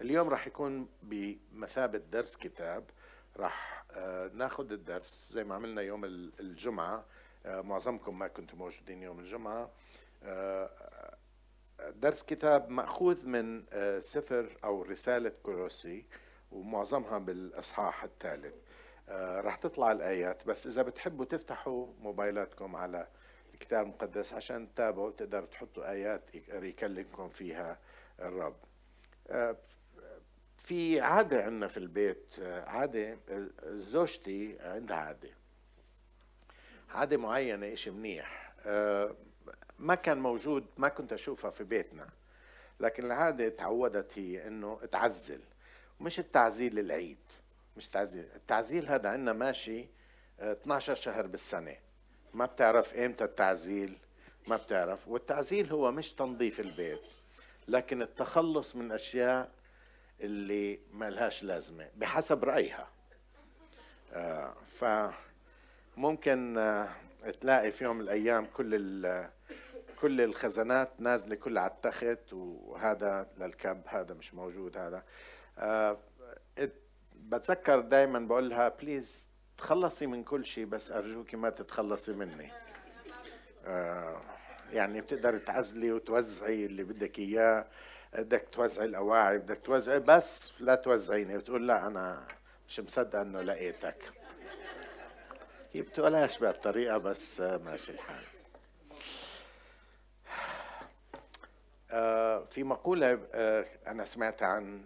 اليوم راح يكون بمثابة درس كتاب. راح آه، ناخذ الدرس زي ما عملنا يوم الجمعة. آه، معظمكم ما كنتم موجودين يوم الجمعة. آه، درس كتاب مأخوذ من سفر أو رسالة كولوسي ومعظمها بالإصحاح الثالث. راح تطلع الآيات بس إذا بتحبوا تفتحوا موبايلاتكم على الكتاب المقدس عشان تتابعوا تقدروا تحطوا آيات يكلمكم فيها الرب. في عادة عندنا في البيت عادة زوجتي عندها عادة. عادة معينة إشي منيح. ما كان موجود ما كنت أشوفها في بيتنا. لكن العادة تعودت هي إنه تعزل. مش التعزيل العيد مش تعزيل. التعزيل هذا عندنا ماشي 12 شهر بالسنة. ما بتعرف إمتى التعزيل ما بتعرف. والتعزيل هو مش تنظيف البيت لكن التخلص من أشياء اللي ما لهاش لازمة بحسب رأيها. آه فممكن آه تلاقي في يوم من الأيام كل كل الخزانات نازلة كلها على التخت وهذا للكب هذا مش موجود هذا. آه بتذكر دائما بقول لها بليز تخلصي من كل شيء بس أرجوكي ما تتخلصي مني. آه يعني بتقدر تعزلي وتوزعي اللي بدك إياه. بدك توزعي الأواعي بدك توزعي بس لا توزعيني. بتقول لا أنا مش مصدق إنه لقيتك. هي بتقولهاش بهالطريقة بس ماشي الحال. آه، في مقولة آه، أنا سمعتها عن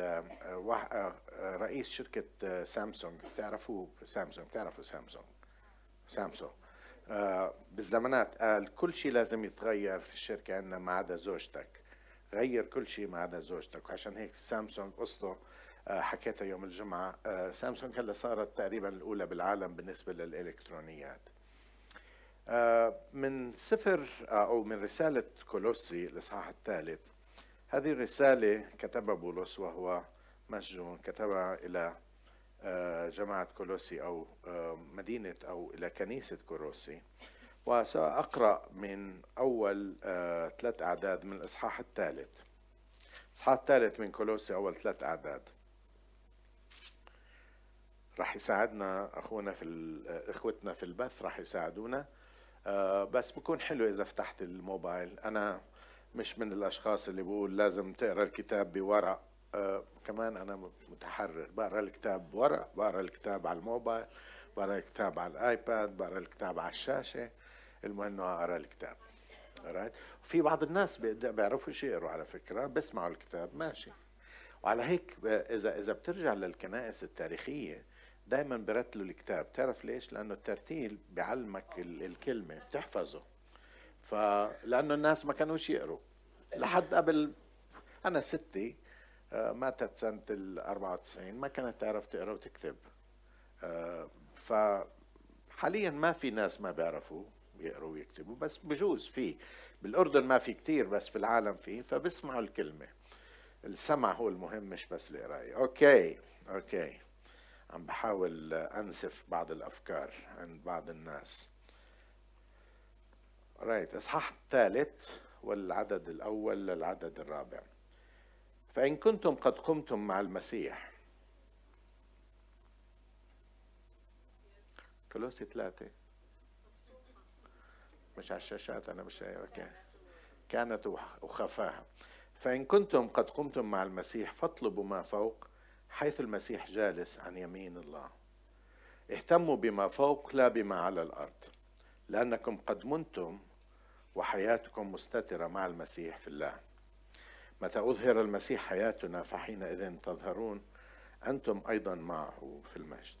آه، رئيس شركة سامسونج. بتعرفوا سامسونج. بتعرفوا سامسونج؟ سامسونج. بالزمانات قال كل شيء لازم يتغير في الشركة عندنا ما عدا زوجتك. غير كل شيء ما عدا زوجتك. وعشان هيك سامسونج قصته آه، حكيتها يوم الجمعة. آه، سامسونج هلا صارت تقريبا الأولى بالعالم بالنسبة للإلكترونيات. آه، من سفر أو من رسالة كولوسي الإصحاح الثالث هذه الرسالة كتبها بولس وهو مسجون كتبها إلى جماعة كولوسي أو مدينة أو إلى كنيسة كولوسي. وسأقرأ من أول آه، ثلاث أعداد من الإصحاح الثالث. الإصحاح الثالث من كولوسي أول ثلاث أعداد. راح يساعدنا أخونا في آه، إخوتنا في البث راح يساعدونا. آه، بس بكون حلو إذا فتحت الموبايل. أنا مش من الأشخاص اللي بقول لازم تقرأ الكتاب بورق كمان أنا متحرر. بقرأ الكتاب بورق بقرأ الكتاب على الموبايل بقرأ الكتاب على الآيباد بقرأ الكتاب على الشاشة. المهم إنه أقرأ الكتاب. Right. وفي بعض الناس بيعرفوا يقروا على فكرة بيسمعوا الكتاب ماشي. وعلى هيك اذا إذا بترجع للكنائس التاريخية دائما برتلوا الكتاب. تعرف ليش؟ لأنه الترتيل بيعلمك الكلمة بتحفظه. فلانه الناس ما كانوش يقروا لحد قبل أنا ستي آه، ماتت سنة ال 94 ما كانت تعرف تقرأ وتكتب. آه، فحاليا ما في ناس ما بيعرفوا. يقروا ويكتبوا بس بجوز في بالأردن ما في كثير بس في العالم في فبسمعوا الكلمة. السمع هو المهم مش بس القراية. okay okay. عم بحاول أنسف بعض الأفكار عند بعض الناس. right إصحاح الثالث والعدد الأول للعدد الرابع. فإن كنتم قد قمتم مع المسيح. كولوسي ثلاثة. مش على الشاشات أنا مش كانت وخفاها فإن كنتم قد قمتم مع المسيح فاطلبوا ما فوق حيث المسيح جالس عن يمين الله. اهتموا بما فوق لا بما على الأرض. لأنكم قد منتم وحياتكم مستترة مع المسيح في الله. متى أظهر المسيح حياتنا فحينئذ تظهرون أنتم أيضا معه في المجد.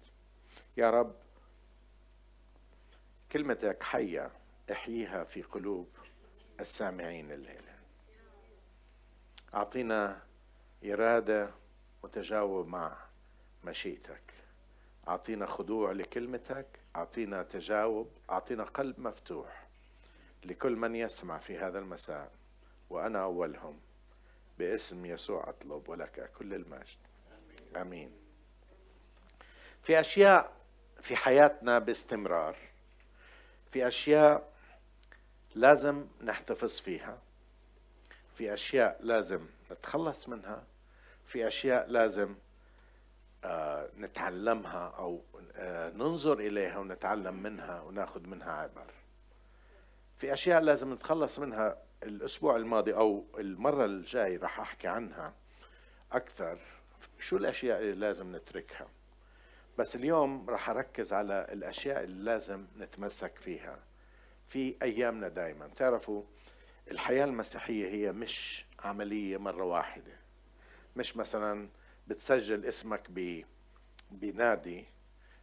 يا رب كلمتك حية. احييها في قلوب السامعين الليلة. أعطينا إرادة متجاوب مع مشيئتك. أعطينا خضوع لكلمتك. أعطينا تجاوب. أعطينا قلب مفتوح لكل من يسمع في هذا المساء. وأنا أولهم باسم يسوع أطلب ولك كل المجد. آمين. في أشياء في حياتنا باستمرار. في أشياء لازم نحتفظ فيها. في أشياء لازم نتخلص منها. في أشياء لازم آه، نتعلمها أو آه، ننظر إليها ونتعلم منها وناخذ منها عبر. في أشياء لازم نتخلص منها. الأسبوع الماضي أو المرة الجاي راح أحكي عنها أكثر. شو الأشياء اللي لازم نتركها؟ بس اليوم راح أركز على الأشياء اللي لازم نتمسك فيها. في أيامنا دائما تعرفوا الحياة المسيحية هي مش عملية مرة واحدة. مش مثلا بتسجل اسمك ب بنادي.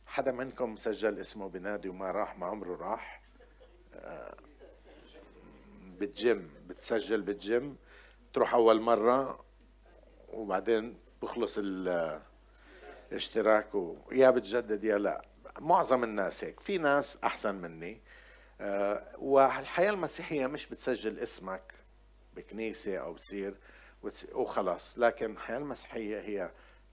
حدا منكم سجل اسمه بنادي وما راح ما عمره راح. آه، بالجيم بتسجل بالجيم. تروح أول مرة وبعدين بخلص الاشتراك ويا بتجدد يا لا. معظم الناس هيك. في ناس أحسن مني. والحياة المسيحية مش بتسجل اسمك بكنيسة أو بتصير وخلاص. لكن الحياة المسيحية هي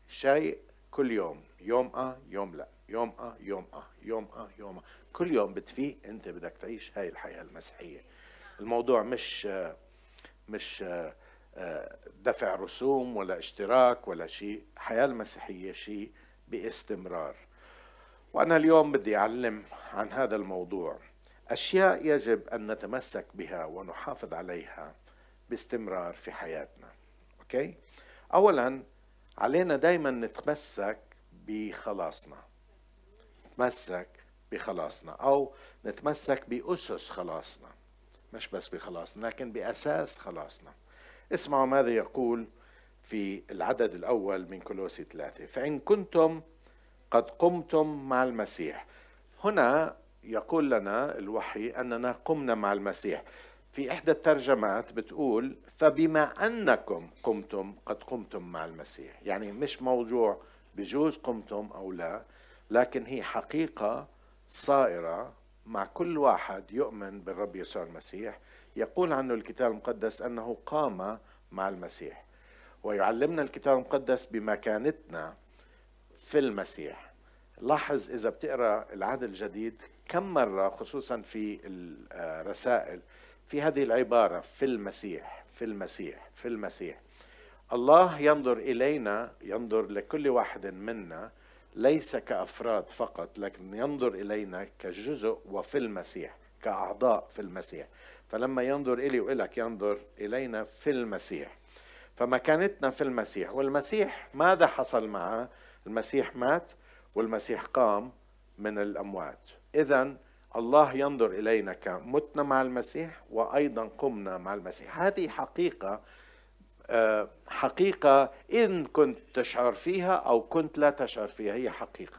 شيء كل يوم. يوم آه يوم لا. يوم آه يوم آه يوم آه يوم آه. كل يوم بتفيق أنت بدك تعيش هاي الحياة المسيحية. الموضوع مش مش دفع رسوم ولا اشتراك ولا شيء. الحياة المسيحية شيء باستمرار. وأنا اليوم بدي أعلم عن هذا الموضوع. أشياء يجب أن نتمسك بها ونحافظ عليها باستمرار في حياتنا. أوكي؟ اولا علينا دائما نتمسك بخلاصنا. نتمسك بخلاصنا أو نتمسك بأسس خلاصنا. مش بس بخلاصنا لكن بأساس خلاصنا. اسمعوا ماذا يقول في العدد الأول من كولوسي ثلاثة. فإن كنتم قد قمتم مع المسيح. هنا يقول لنا الوحي أننا قمنا مع المسيح. في إحدى الترجمات بتقول فبما أنكم قمتم قد قمتم مع المسيح. يعني مش موضوع بجوز قمتم أو لا لكن هي حقيقة صائرة مع كل واحد يؤمن بالرب يسوع المسيح. يقول عنه الكتاب المقدس أنه قام مع المسيح. ويعلمنا الكتاب المقدس بمكانتنا في المسيح. لاحظ إذا بتقرأ العهد الجديد كم مرة خصوصا في الرسائل في هذه العبارة في المسيح في المسيح في المسيح. الله ينظر إلينا ينظر لكل واحد منا ليس كأفراد فقط لكن ينظر إلينا كجزء وفي المسيح كأعضاء في المسيح. فلما ينظر إلي وإلك ينظر إلينا في المسيح. فمكانتنا في المسيح والمسيح ماذا حصل معه؟ المسيح مات والمسيح قام من الأموات. إذا الله ينظر إلينا كمتنا مع المسيح وأيضا قمنا مع المسيح. هذه حقيقة آه، حقيقة إن كنت تشعر فيها أو كنت لا تشعر فيها هي حقيقة.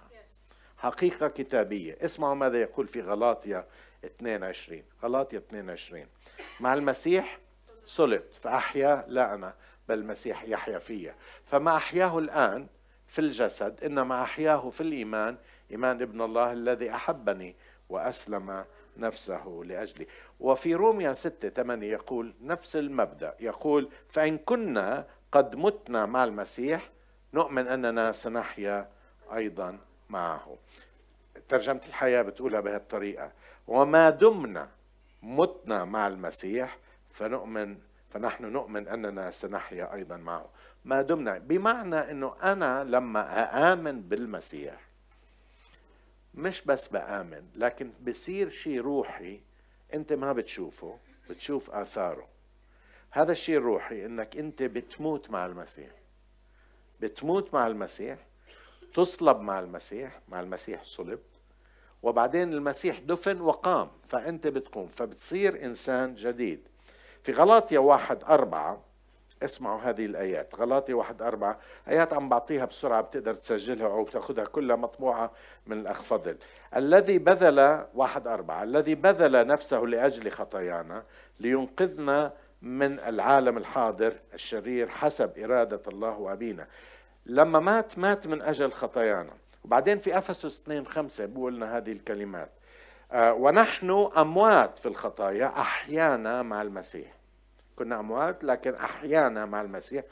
حقيقة كتابية. اسمعوا ماذا يقول في غلاطيا 22 غلاطيا 22 مع المسيح صلبت فأحيا لا أنا بل المسيح يحيا فيا. فما أحياه الآن في الجسد إنما أحياه في الإيمان إيمان ابن الله الذي أحبني وأسلم نفسه لأجلي. وفي روميا 6 8 يقول نفس المبدأ. يقول فإن كنا قد متنا مع المسيح نؤمن أننا سنحيا أيضا معه. ترجمة الحياة بتقولها بهالطريقة. وما دمنا متنا مع المسيح فنؤمن فنحن نؤمن أننا سنحيا أيضا معه. ما دمنا بمعنى أنه أنا لما أآمن بالمسيح مش بس بآمن لكن بصير شيء روحي أنت ما بتشوفه بتشوف آثاره. هذا الشيء الروحي إنك أنت بتموت مع المسيح. بتموت مع المسيح تصلب مع المسيح مع المسيح صلبت وبعدين المسيح دفن وقام فأنت بتقوم. فبتصير إنسان جديد. في غلاطيا واحد أربعة اسمعوا هذه الآيات. غلاطي واحد أربعة. آيات عم بعطيها بسرعة بتقدر تسجلها أو تأخذها كلها مطبوعة من الأخ فضل. الذي بذل واحد أربعة الذي بذل نفسه لأجل خطايانا لينقذنا من العالم الحاضر الشرير حسب إرادة الله وأبينا. لما مات مات من أجل خطايانا. وبعدين في أفسس 2 5 بيقول لنا هذه الكلمات. آه ونحن أموات في الخطايا أحيانا مع المسيح. كنا أموات لكن أحيانا مع المسيح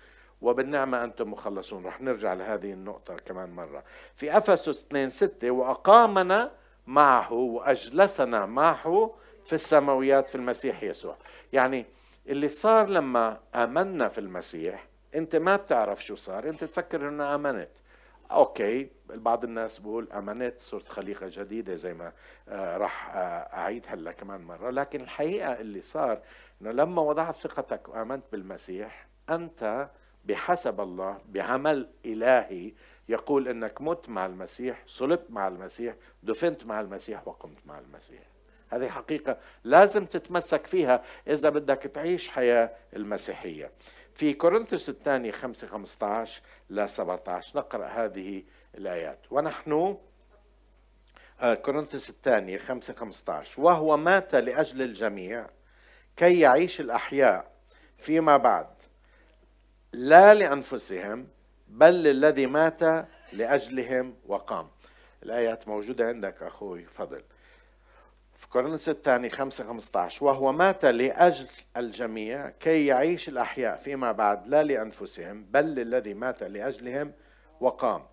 وبالنعمة أنتم مخلصون. رح نرجع لهذه النقطة كمان مرة. في أفسس 2 6 وأقامنا معه وأجلسنا معه في السماويات في المسيح يسوع. يعني اللي صار لما آمنا في المسيح أنت ما بتعرف شو صار أنت تفكر إنه آمنت. okay بعض الناس بقول امنت صرت خليقة جديدة زي ما آه راح آه أعيد هلأ كمان مرة. لكن الحقيقة اللي صار إنه لما وضعت ثقتك وآمنت بالمسيح أنت بحسب الله بعمل إلهي يقول إنك مت مع المسيح صلبت مع المسيح دفنت مع المسيح وقمت مع المسيح. هذه حقيقة لازم تتمسك فيها إذا بدك تعيش حياة المسيحية. في كورنثوس الثاني 5 15 ل 17 نقرأ هذه الآيات. ونحن آه، كورنثوس الثاني 5 15 وهو مات لأجل الجميع كي يعيش الأحياء فيما بعد لا لأنفسهم بل للذي مات لأجلهم وقام. الآيات موجودة عندك أخوي فضل كورنثوس الثاني 5 15 وهو مات لأجل الجميع كي يعيش الأحياء فيما بعد لا لأنفسهم بل للذي مات لأجلهم وقام.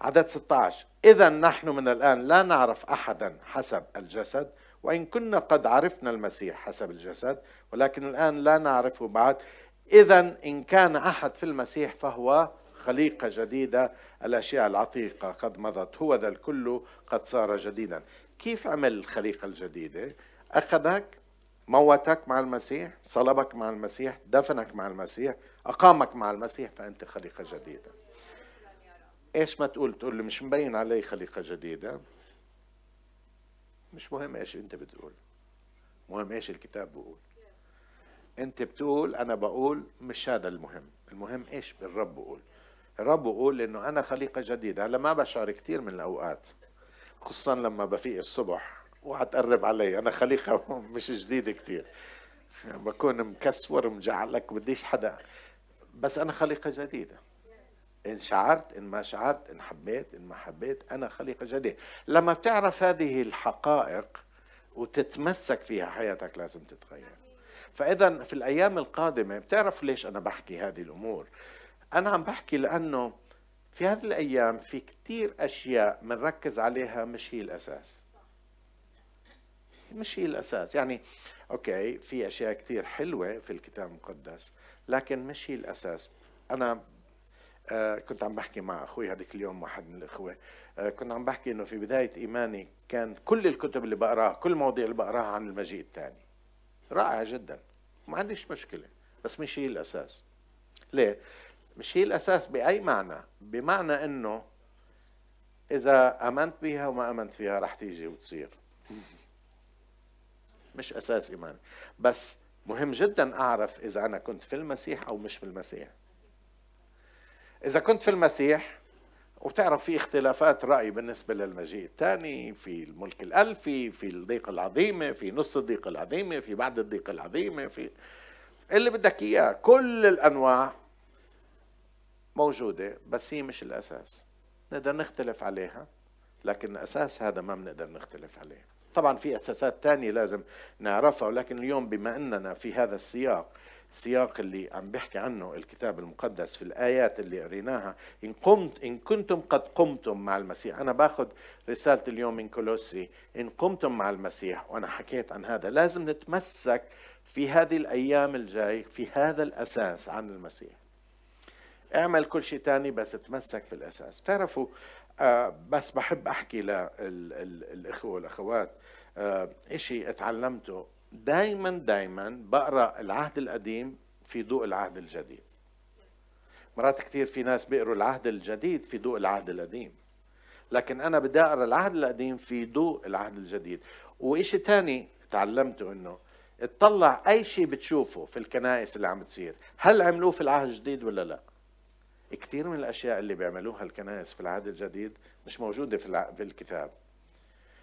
عدد 16 إذا نحن من الآن لا نعرف أحدا حسب الجسد وإن كنا قد عرفنا المسيح حسب الجسد ولكن الآن لا نعرفه بعد. إذا إن كان أحد في المسيح فهو خليقة جديدة الأشياء العتيقة قد مضت هو ذا الكل قد صار جديدا. كيف عمل الخليقة الجديدة؟ أخذك موتك مع المسيح صلبك مع المسيح دفنك مع المسيح أقامك مع المسيح فأنت خليقة جديدة. إيش ما تقول؟ تقول لي مش مبين علي خليقة جديدة؟ مش مهم إيش أنت بتقول. مهم إيش الكتاب بيقول. أنت بتقول أنا بقول مش هذا المهم. المهم إيش؟ الرب بقول الرب بقول إنه أنا خليقة جديدة. هلا ما بشعر كثير من الأوقات. خصوصا لما بفيق الصبح وهتقرب علي. أنا خليقة مش جديدة كتير. بكون مكسور مجعلك بديش حدا. بس أنا خليقة جديدة. إن شعرت إن ما شعرت إن حبيت إن ما حبيت أنا خليقة جديدة. لما بتعرف هذه الحقائق وتتمسك فيها حياتك لازم تتغير. فاذا في الأيام القادمة بتعرف ليش أنا بحكي هذه الأمور؟ أنا عم بحكي لأنه في هذه الأيام في كتير أشياء بنركز عليها مش هي الأساس. مش هي الأساس. يعني أوكي في أشياء كتير حلوة في الكتاب المقدس لكن مش هي الأساس. أنا آه كنت عم بحكي مع أخوي هذيك اليوم واحد من الإخوة آه كنت عم بحكي إنه في بداية إيماني كان كل الكتب اللي بقرأها كل المواضيع اللي بقرأها عن المجيء الثاني. رائع جدا. ما عنديش مشكلة بس مش هي الأساس. ليه؟ مش هي الأساس بأي معنى. بمعنى أنه إذا آمنت بها وما آمنت فيها رح تيجي وتصير. مش أساس إيماني. بس مهم جدا أعرف إذا أنا كنت في المسيح أو مش في المسيح. إذا كنت في المسيح وبتعرف في اختلافات رأي بالنسبة للمجيء الثاني في الملك الألفي في الضيقة العظيمة في نص الضيقة العظيمة في بعد الضيقة العظيمة في اللي بدك إياه. كل الأنواع موجودة بس هي مش الأساس. نقدر نختلف عليها لكن أساس هذا ما بنقدر نختلف عليه. طبعا في أساسات تانية لازم نعرفها ولكن اليوم بما أننا في هذا السياق السياق اللي عم بيحكي عنه الكتاب المقدس في الآيات اللي قريناها إن قمت إن كنتم قد قمتم مع المسيح. أنا باخذ رسالة اليوم من كولوسي إن قمتم مع المسيح وأنا حكيت عن هذا. لازم نتمسك في هذه الأيام الجاي في هذا الأساس عن المسيح. اعمل كل شيء تاني بس تمسك في الأساس. بتعرفوا آه بس بحب أحكي للإخوة والأخوات آه إشي اتعلمته. دايما دايما بقرأ العهد القديم في ضوء العهد الجديد. مرات كثير في ناس بيقروا العهد الجديد في ضوء العهد القديم. لكن أنا بدي أقرأ العهد القديم في ضوء العهد الجديد. وإشي تاني تعلمته إنه اطلع أي شيء بتشوفه في الكنائس اللي عم بتصير هل عملوه في العهد الجديد ولا لا؟ كثير من الأشياء اللي بيعملوها الكنائس في العهد الجديد مش موجودة في في الكتاب.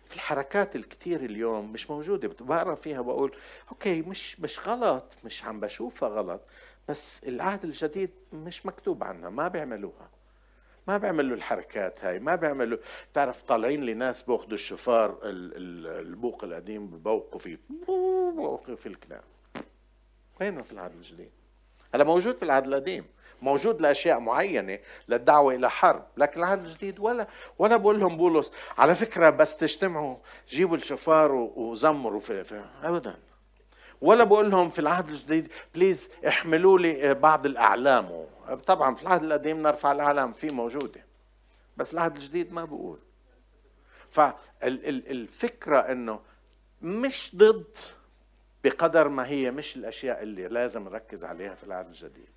في الحركات الكثير اليوم مش موجودة. بقرأ فيها بقول أوكي مش مش غلط مش عم بشوفها غلط بس العهد الجديد مش مكتوب عنها ما بيعملوها. ما بيعملوا الحركات هاي ما بيعملوا تعرف طالعين لي ناس بياخذوا الشفار البوق القديم ببوقوا فيه بوقوا في الكلام وينه في العهد الجديد؟ هلا موجود في العهد القديم. موجود لأشياء معينة للدعوة إلى حرب لكن العهد الجديد ولا ولا بقول لهم بولس على فكرة بس تجتمعوا جيبوا الشفار وزمروا في, في ابدا. ولا بقول لهم في العهد الجديد بليز احملوا لي بعض الأعلام. طبعا في العهد القديم نرفع الأعلام في موجودة بس العهد الجديد ما بقول. فالفكرة إنه مش ضد بقدر ما هي مش الأشياء اللي لازم نركز عليها في العهد الجديد.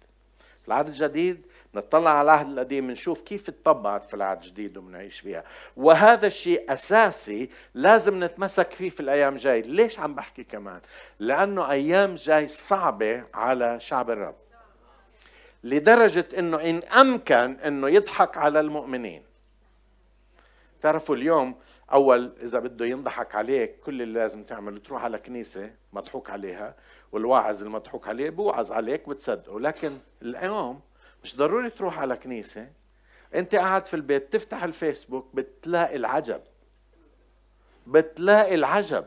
العهد الجديد نطلع على العهد القديم نشوف كيف اتطبقت في العهد الجديد وبنعيش فيها. وهذا الشيء أساسي لازم نتمسك فيه في الأيام الجاي ليش عم بحكي كمان؟ لأنه أيام جاي صعبة على شعب الرب. لدرجة إنه إن أمكن إنه يضحك على المؤمنين. تعرفوا اليوم أول إذا بده ينضحك عليك كل اللي لازم تعمله تروح على كنيسة مضحوك عليها والواعظ المضحوك عليه بوعظ عليك بتصدقه لكن اليوم مش ضروري تروح على كنيسة. انت قاعد في البيت تفتح الفيسبوك بتلاقي العجب. بتلاقي العجب.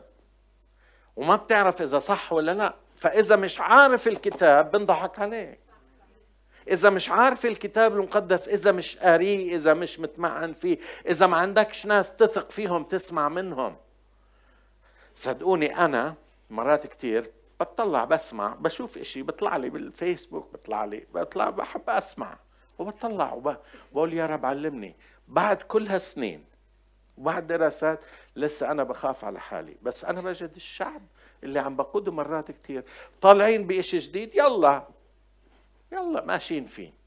وما بتعرف إذا صح ولا لا. فإذا مش عارف الكتاب بنضحك عليك. إذا مش عارف الكتاب المقدس إذا مش قاريه إذا مش متمعن فيه إذا ما عندكش ناس تثق فيهم تسمع منهم. صدقوني أنا مرات كتير بطلع بسمع بشوف إشي بطلع لي بالفيسبوك بطلع لي بطلع بحب أسمع وبطلع وبقول يا رب علمني. بعد كل هالسنين وبعد دراسات لسه أنا بخاف على حالي. بس أنا بجد الشعب اللي عم بقوده مرات كتير. طالعين بإشي جديد يلا. يلا ماشيين فيه.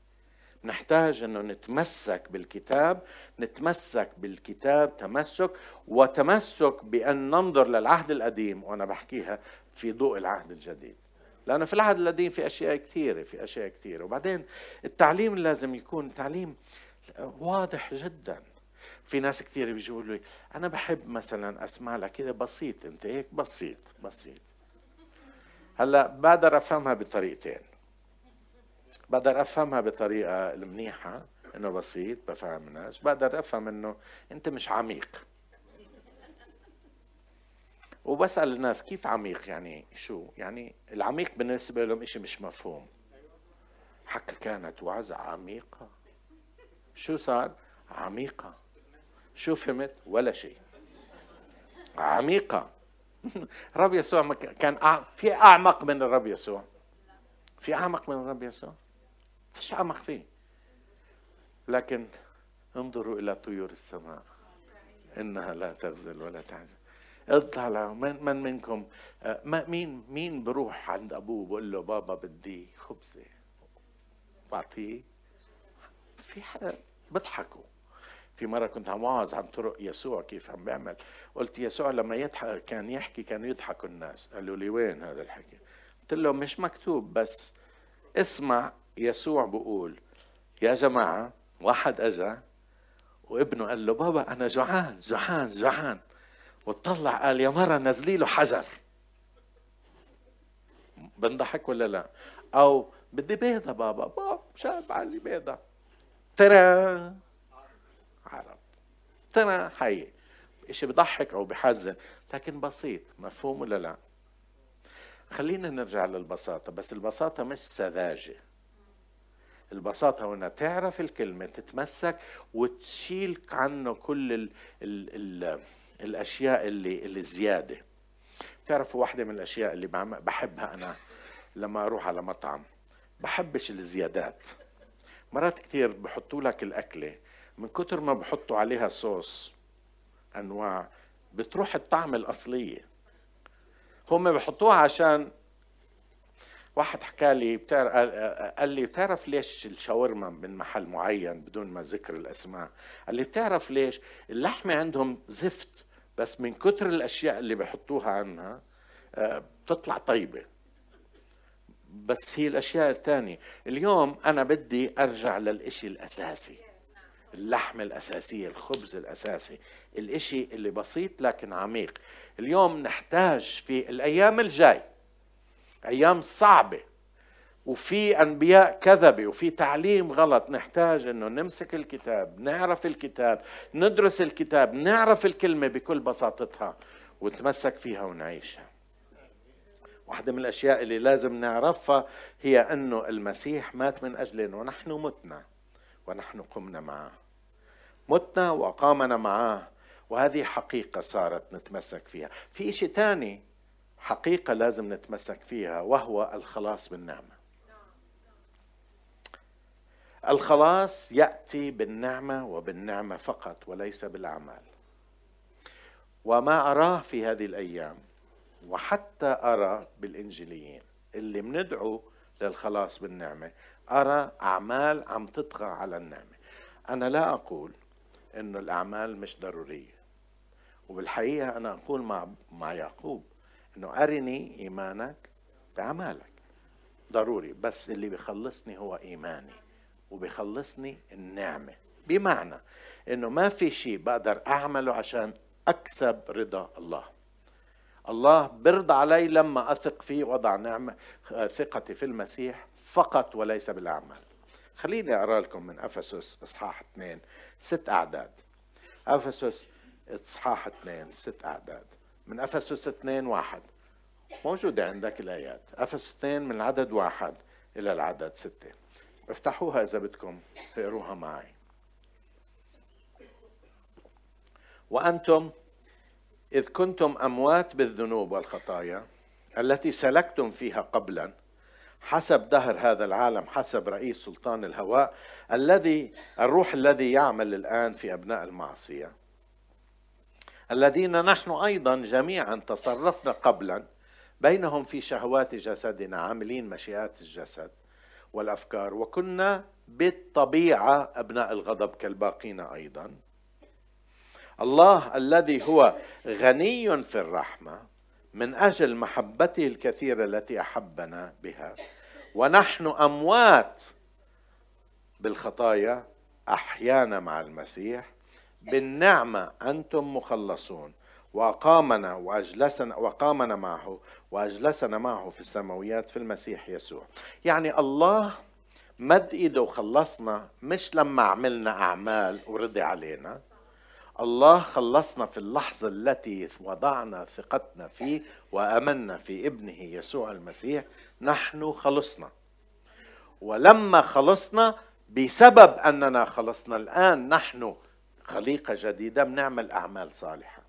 نحتاج إنه نتمسك بالكتاب نتمسك بالكتاب تمسك وتمسك بأن ننظر للعهد القديم وأنا بحكيها في ضوء العهد الجديد. لأنه في العهد القديم في أشياء كثيرة في أشياء كثيرة. وبعدين التعليم لازم يكون تعليم واضح جدا. في ناس كثير بيجوا لي أنا بحب مثلا أسمع لك كده بسيط أنت هيك بسيط بسيط. هلأ بقدر أفهمها بطريقتين. بقدر أفهمها بطريقة المنيحة إنه بسيط بفهم الناس. بقدر أفهم إنه أنت مش عميق. وبسأل الناس كيف عميق يعني شو؟ يعني العميق بالنسبة لهم شيء مش مفهوم. حكى كانت وعزة عميقة. شو صار؟ عميقة. شو فهمت؟ ولا شيء. عميقة. رب يسوع كان في أعمق من الرب يسوع. في أعمق من الرب يسوع؟ فيش أعمق فيه. لكن انظروا إلى طيور السماء. إنها لا تغزل ولا تعجل اطلع من, من منكم. آه، ما مين مين بروح عند أبوه بقول له بابا بدي خبزة؟ بعطيه. في حدا بضحكوا. في مرة كنت عم واعظ عن طرق يسوع كيف عم بيعمل. قلت يسوع لما يضحك كان يحكي كانوا يضحكوا الناس. قالوا لي وين هذا الحكي؟ قلت لهم مش مكتوب بس اسمع يسوع بقول. يا جماعة واحد أجا وابنه قال له بابا أنا جوعان جوعان جوعان. وطلع قال يا مرة نزلي له حجر. بنضحك ولا لا؟ أو بدي بيضة بابا بابا شاب علي بيضة. ترى. عرب. ترى حي. إشي بضحك أو بحزن لكن بسيط. مفهوم ولا لا؟ خلينا نرجع للبساطة بس البساطة مش سذاجة. البساطة هنا تعرف الكلمة تتمسك وتشيل عنه كل ال ال الأشياء اللي اللي زيادة. بتعرفوا واحدة من الأشياء اللي بحبها أنا لما أروح على مطعم. بحبش الزيادات. مرات كتير بحطوا لك الأكلة من كتر ما بحطوا عليها صوص أنواع بتروح الطعم الأصلية. هم بحطوها عشان واحد حكى لي بتعرف قال لي بتعرف ليش الشاورما من محل معين بدون ما ذكر الأسماء؟ قال لي بتعرف ليش اللحمة عندهم زفت بس من كتر الأشياء اللي بحطوها عنها آه، بتطلع طيبة. بس هي الأشياء الثانية اليوم أنا بدي أرجع للإشي الأساسي اللحمة الأساسية الخبز الأساسي الإشي اللي بسيط لكن عميق. اليوم نحتاج في الأيام الجاي أيام صعبة. وفي أنبياء كذبة وفي تعليم غلط. نحتاج أنه نمسك الكتاب نعرف الكتاب ندرس الكتاب نعرف الكلمة بكل بساطتها ونتمسك فيها ونعيشها. واحدة من الأشياء اللي لازم نعرفها هي أنه المسيح مات من أجلنا ونحن متنا ونحن قمنا معه. متنا وأقامنا معاه وهذه حقيقة صارت نتمسك فيها. في شيء ثاني حقيقة لازم نتمسك فيها وهو الخلاص بالنعمة. الخلاص يأتي بالنعمة وبالنعمة فقط وليس بالأعمال. وما أراه في هذه الأيام وحتى أرى بالإنجيليين اللي بندعو للخلاص بالنعمة أرى أعمال عم تطغى على النعمة. أنا لا أقول أن الأعمال مش ضرورية وبالحقيقة أنا أقول مع, مع يعقوب أنه أرني إيمانك بأعمالك ضروري بس اللي بيخلصني هو إيماني. وبيخلصني النعمة. بمعنى أنه ما في شيء بقدر أعمله عشان أكسب رضا الله. الله برضى علي لما أثق فيه وضع نعمة ثقتي في المسيح فقط وليس بالأعمال. خليني أقرأ لكم من أفسس إصحاح اثنين ست أعداد. أفسس إصحاح اثنين ست أعداد. من أفسس اثنين واحد. موجودة عندك الآيات. أفسس اثنين من العدد واحد إلى العدد ستة. افتحوها إذا بدكم اقروها معي. وأنتم إذ كنتم أموات بالذنوب والخطايا التي سلكتم فيها قبلا حسب دهر هذا العالم حسب رئيس سلطان الهواء الذي الروح الذي يعمل الآن في أبناء المعصية. الذين نحن أيضا جميعا تصرفنا قبلا بينهم في شهوات جسدنا عاملين مشيئات الجسد. والأفكار. وكنا بالطبيعة أبناء الغضب كالباقين أيضا. الله الذي هو غني في الرحمة من أجل محبته الكثيرة التي أحبنا بها. ونحن أموات بالخطايا أحيانا مع المسيح. بالنعمة أنتم مخلصون. وأقامنا وأجلسنا وقامنا معه. واجلسنا معه في السماويات في المسيح يسوع. يعني الله مد إيده وخلصنا مش لما عملنا أعمال ورضي علينا. الله خلصنا في اللحظة التي وضعنا ثقتنا فيه وأمنا في ابنه يسوع المسيح. نحن خلصنا. ولما خلصنا بسبب أننا خلصنا الآن نحن خليقة جديدة بنعمل أعمال صالحة.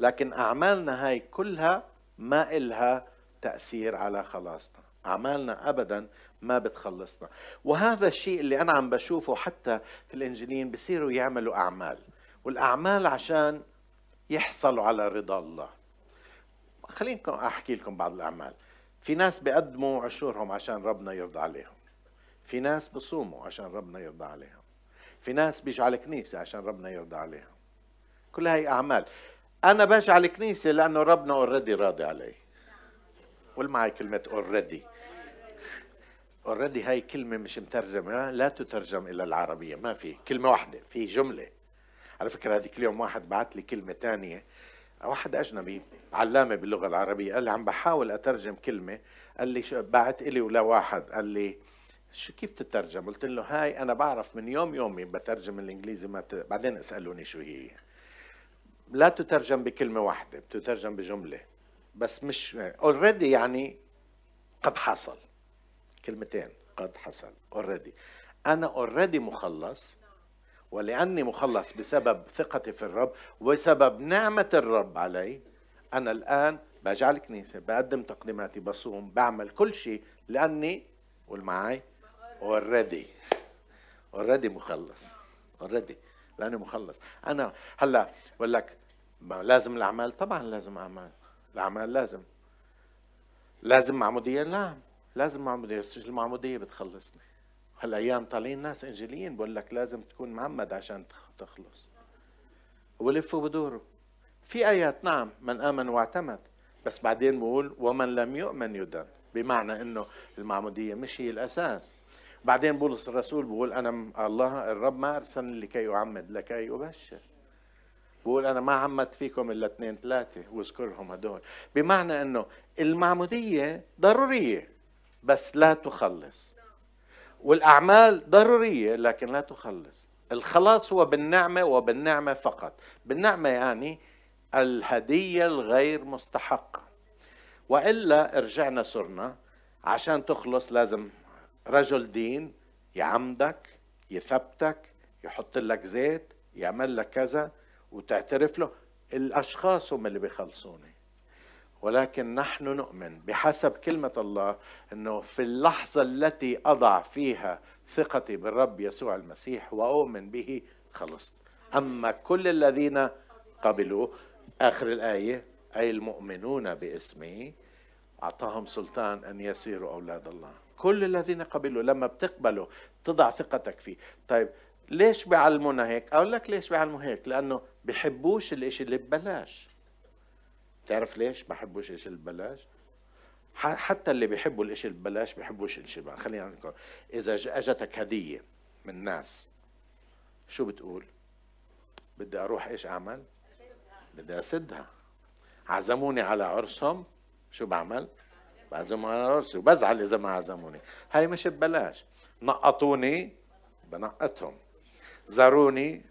لكن أعمالنا هاي كلها ما إلها تأثير على خلاصنا. أعمالنا أبدا ما بتخلصنا. وهذا الشيء اللي أنا عم بشوفه حتى في الإنجيليين بصيروا يعملوا أعمال. والأعمال عشان يحصلوا على رضا الله. خليني أحكي لكم بعض الأعمال. في ناس بيقدموا عشورهم عشان ربنا يرضى عليهم. في ناس بصوموا عشان ربنا يرضى عليهم. في ناس بيجوا على الكنيسة عشان ربنا يرضى عليهم. كل هاي أعمال. أنا باجي على الكنيسة لأنه ربنا already راضي علي. قول معي كلمة already already هاي كلمة مش مترجمة لا تترجم إلى العربية ما في. كلمة واحدة في جملة. على فكرة هذيك اليوم واحد بعت لي كلمة ثانية واحد أجنبي علامة باللغة العربية قال لي عم بحاول أترجم كلمة. قال لي بعت لي ولا واحد. قال لي شو كيف تترجم؟ قلت له هاي أنا بعرف من يوم يومي بترجم الإنجليزي ما بت... بعدين اسألوني شو هي. لا تترجم بكلمة واحدة بتترجم بجملة. بس مش already يعني قد حصل. كلمتين قد حصل already أنا already مخلص ولأني مخلص بسبب ثقتي في الرب وسبب نعمة الرب علي أنا الآن باجي عالكنيسة بقدم تقديماتي بصوم بعمل كل شيء لأني قول معي already already مخلص already لأني مخلص. أنا هلا بقول لك لازم الأعمال طبعا لازم أعمال. الأعمال لازم. لازم معمودية نعم. لازم معمودية. المعمودية بتخلصني. هالأيام طالعين ناس إنجيليين بقول لك لازم تكون معمد عشان تخلص. ولفوا بدوروا في آيات نعم من آمن واعتمد بس بعدين بقول ومن لم يؤمن يدن بمعنى إنه المعمودية مش هي الأساس. بعدين بولس الرسول بقول أنا الله الرب ما أرسلني لكي أعمد لكي أبشر. بقول أنا ما عمدت فيكم إلا اثنين ثلاثة واذكرهم هدول. بمعنى إنه المعمودية ضرورية بس لا تخلص. والأعمال ضرورية لكن لا تخلص. الخلاص هو بالنعمة وبالنعمة فقط. بالنعمة يعني الهدية الغير مستحقة. وإلا رجعنا صرنا عشان تخلص لازم رجل دين يعمدك يثبتك يحط لك زيت يعمل لك كذا. وتعترف له. الأشخاص هم اللي بيخلصوني. ولكن نحن نؤمن بحسب كلمة الله أنه في اللحظة التي أضع فيها ثقتي بالرب يسوع المسيح وأؤمن به خلصت. أما كل الذين قبلوا آخر الآية أي المؤمنون باسمه أعطاهم سلطان أن يصيروا أولاد الله. كل الذين قبلوا لما بتقبلوا تضع ثقتك فيه. طيب ليش بيعلمونا هيك؟ أقول لك ليش بيعلموا هيك؟ لأنه بحبوش الإشي اللي ببلاش. تعرف ليش بحبوش الإشي اللي ببلاش؟ حتى اللي بيحبوا الإشي اللي ببلاش بيحبوش الإشي بقى. خلينا نقول إذا اجتك هدية من ناس شو بتقول؟ بدي أروح إيش أعمل؟ بدي أسدها. عزموني على عرسهم. شو بعمل؟ بعزمهم على عرسي وبزعل إذا ما عزموني. هاي مش ببلاش. نقطوني بنقطهم. زاروني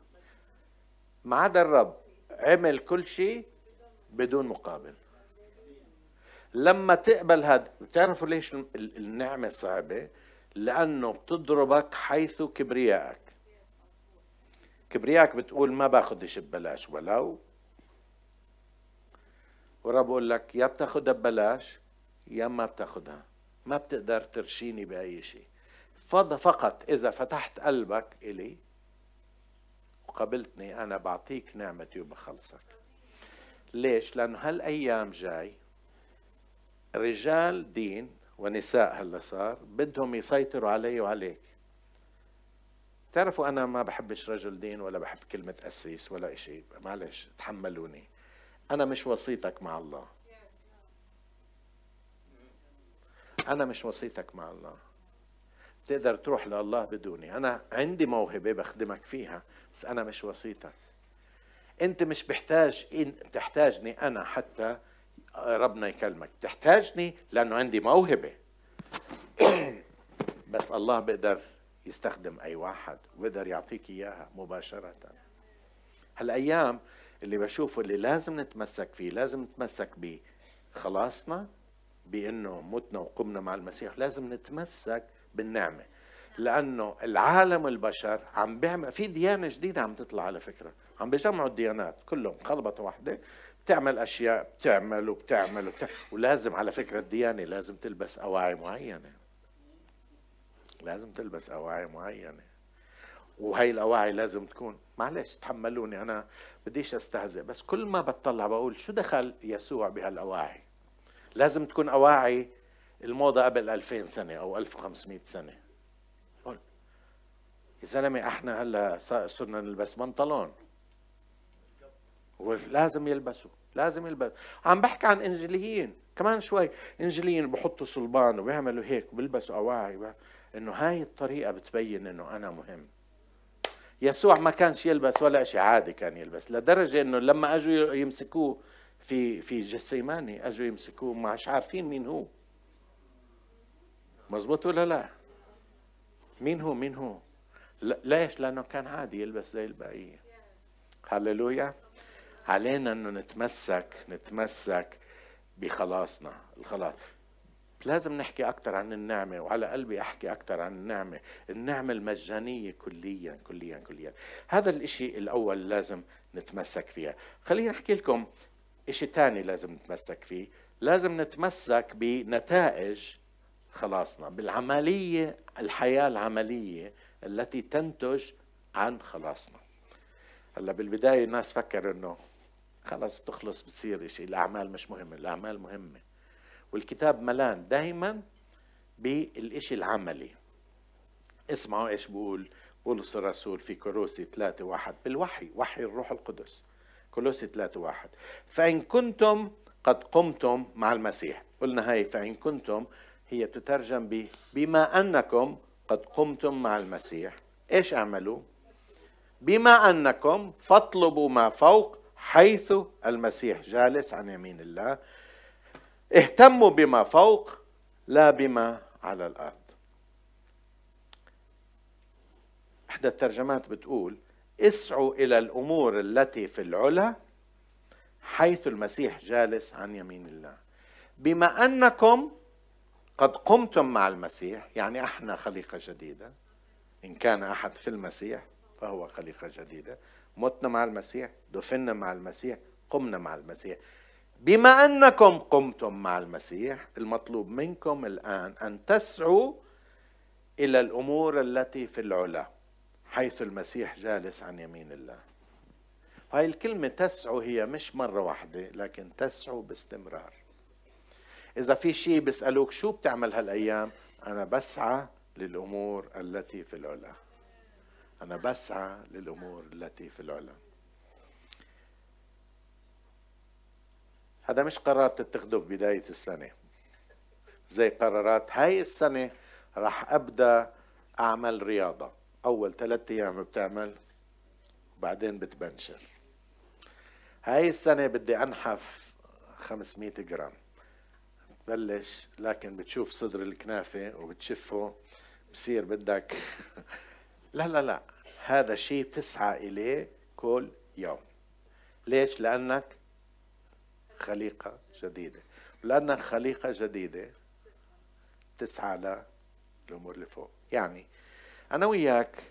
ما عدا الرب عمل كل شيء بدون مقابل. لما تقبل هذا بتعرفوا ليش النعمة صعبة؟ لأنه بتضربك حيث كبريائك. كبريائك بتقول ما باخذ شيء ببلاش ولو. والرب بقول لك يا بتاخذها ببلاش يا ما بتاخذها ما بتقدر ترشيني بأي شيء. فقط إذا فتحت قلبك إلي وقبلتني أنا بعطيك نعمتي وبخلصك ليش؟ لأنه هالأيام جاي رجال دين ونساء هلا صار بدهم يسيطروا علي وعليك. تعرفوا أنا ما بحبش رجل دين ولا بحب كلمة أسيس ولا شيء معلش تحملوني. أنا مش وسيطك مع الله. أنا مش وسيطك مع الله. تقدر تروح لله بدوني. أنا عندي موهبة بخدمك فيها بس أنا مش وسيطك أنت مش بحتاج إن تحتاجني أنا حتى ربنا يكلمك. تحتاجني لأنه عندي موهبة. بس الله بيقدر يستخدم أي واحد وبيقدر يعطيك إياها مباشرة. هالأيام اللي بشوفه اللي لازم نتمسك فيه لازم نتمسك بخلاصنا بأنه متنا وقمنا مع المسيح لازم نتمسك بالنعمة. لأنه العالم البشر عم بيعمل في ديانة جديدة عم تطلع على فكرة. عم بيجمعوا الديانات كلهم. خلبطة واحدة. بتعمل أشياء بتعمل وبتعمل, وبتعمل ولازم على فكرة الديانة لازم تلبس أواعي معينة. لازم تلبس أواعي معينة. وهي الأواعي لازم تكون معلش تحملوني أنا بديش أستهزئ بس كل ما بتطلع بقول شو دخل يسوع بهالأواعي؟ لازم تكون أواعي الموضة قبل 2000 سنة أو 1500 سنة. يا زلمة إحنا هلأ صرنا نلبس بنطلون. ولازم يلبسوا لازم يلبس. عم بحكي عن انجيليين كمان شوي انجيليين بحطوا صلبان وبيعملوا هيك بيلبسوا أواعي إنه هاي الطريقة بتبين إنه أنا مهم. يسوع ما كانش يلبس ولا شيء عادي كان يلبس لدرجة إنه لما أجوا يمسكوه في في جسيماني أجوا يمسكوه مش عارفين مين هو. مزبوط ولا لا؟ مين هو مين هو؟ ليش؟ لأنه كان عادي يلبس زي البقيه هللويا. علينا إنه نتمسك نتمسك بخلاصنا الخلاص. لازم نحكي أكثر عن النعمة وعلى قلبي أحكي أكثر عن النعمة. النعمة المجانية كليا كليا كليا. هذا الإشي الأول لازم نتمسك فيها. خليني أحكي لكم إشي تاني لازم نتمسك فيه. لازم نتمسك بنتائج خلاصنا بالعملية الحياة العملية التي تنتج عن خلاصنا. هلأ بالبداية الناس فكر إنه خلاص بتخلص بتصير شيء الأعمال مش مهمة الأعمال مهمة. والكتاب ملان دائما بالإشي العملي. اسمعوا إيش بقول بولس الرسول في كروسي 3 واحد بالوحي وحي الروح القدس. كولوسي 3 واحد. فإن كنتم قد قمتم مع المسيح. قلنا هاي فإن كنتم هي تترجم بما أنكم قد قمتم مع المسيح. إيش أعملوا؟ بما أنكم فاطلبوا ما فوق حيث المسيح جالس عن يمين الله. اهتموا بما فوق لا بما على الأرض. إحدى الترجمات بتقول اسعوا إلى الأمور التي في العلا حيث المسيح جالس عن يمين الله. بما أنكم قد قمتم مع المسيح يعني أحنا خليقة جديدة. إن كان أحد في المسيح فهو خليقة جديدة. متنا مع المسيح دفنا مع المسيح قمنا مع المسيح. بما أنكم قمتم مع المسيح المطلوب منكم الآن أن تسعوا إلى الأمور التي في العلا حيث المسيح جالس عن يمين الله. هاي الكلمة تسعوا هي مش مرة واحدة لكن تسعوا باستمرار. إذا في شيء بيسألوك شو بتعمل هالأيام أنا بسعى للأمور التي في العلا. أنا بسعى للأمور التي في العلا. هذا مش قرار تتخذه في بداية السنة. زي قرارات هاي السنة راح أبدأ أعمل رياضة. أول ثلاثة أيام بتعمل وبعدين بتبنشر. هاي السنة بدي أنحف 500 جرام. بلش لكن بتشوف صدر الكنافة وبتشفه بصير بدك لا لا لا هذا شيء تسعى إليه كل يوم. ليش؟ لأنك خليقة جديدة. لأنك خليقة جديدة تسعى للأمور اللي فوق. يعني أنا وياك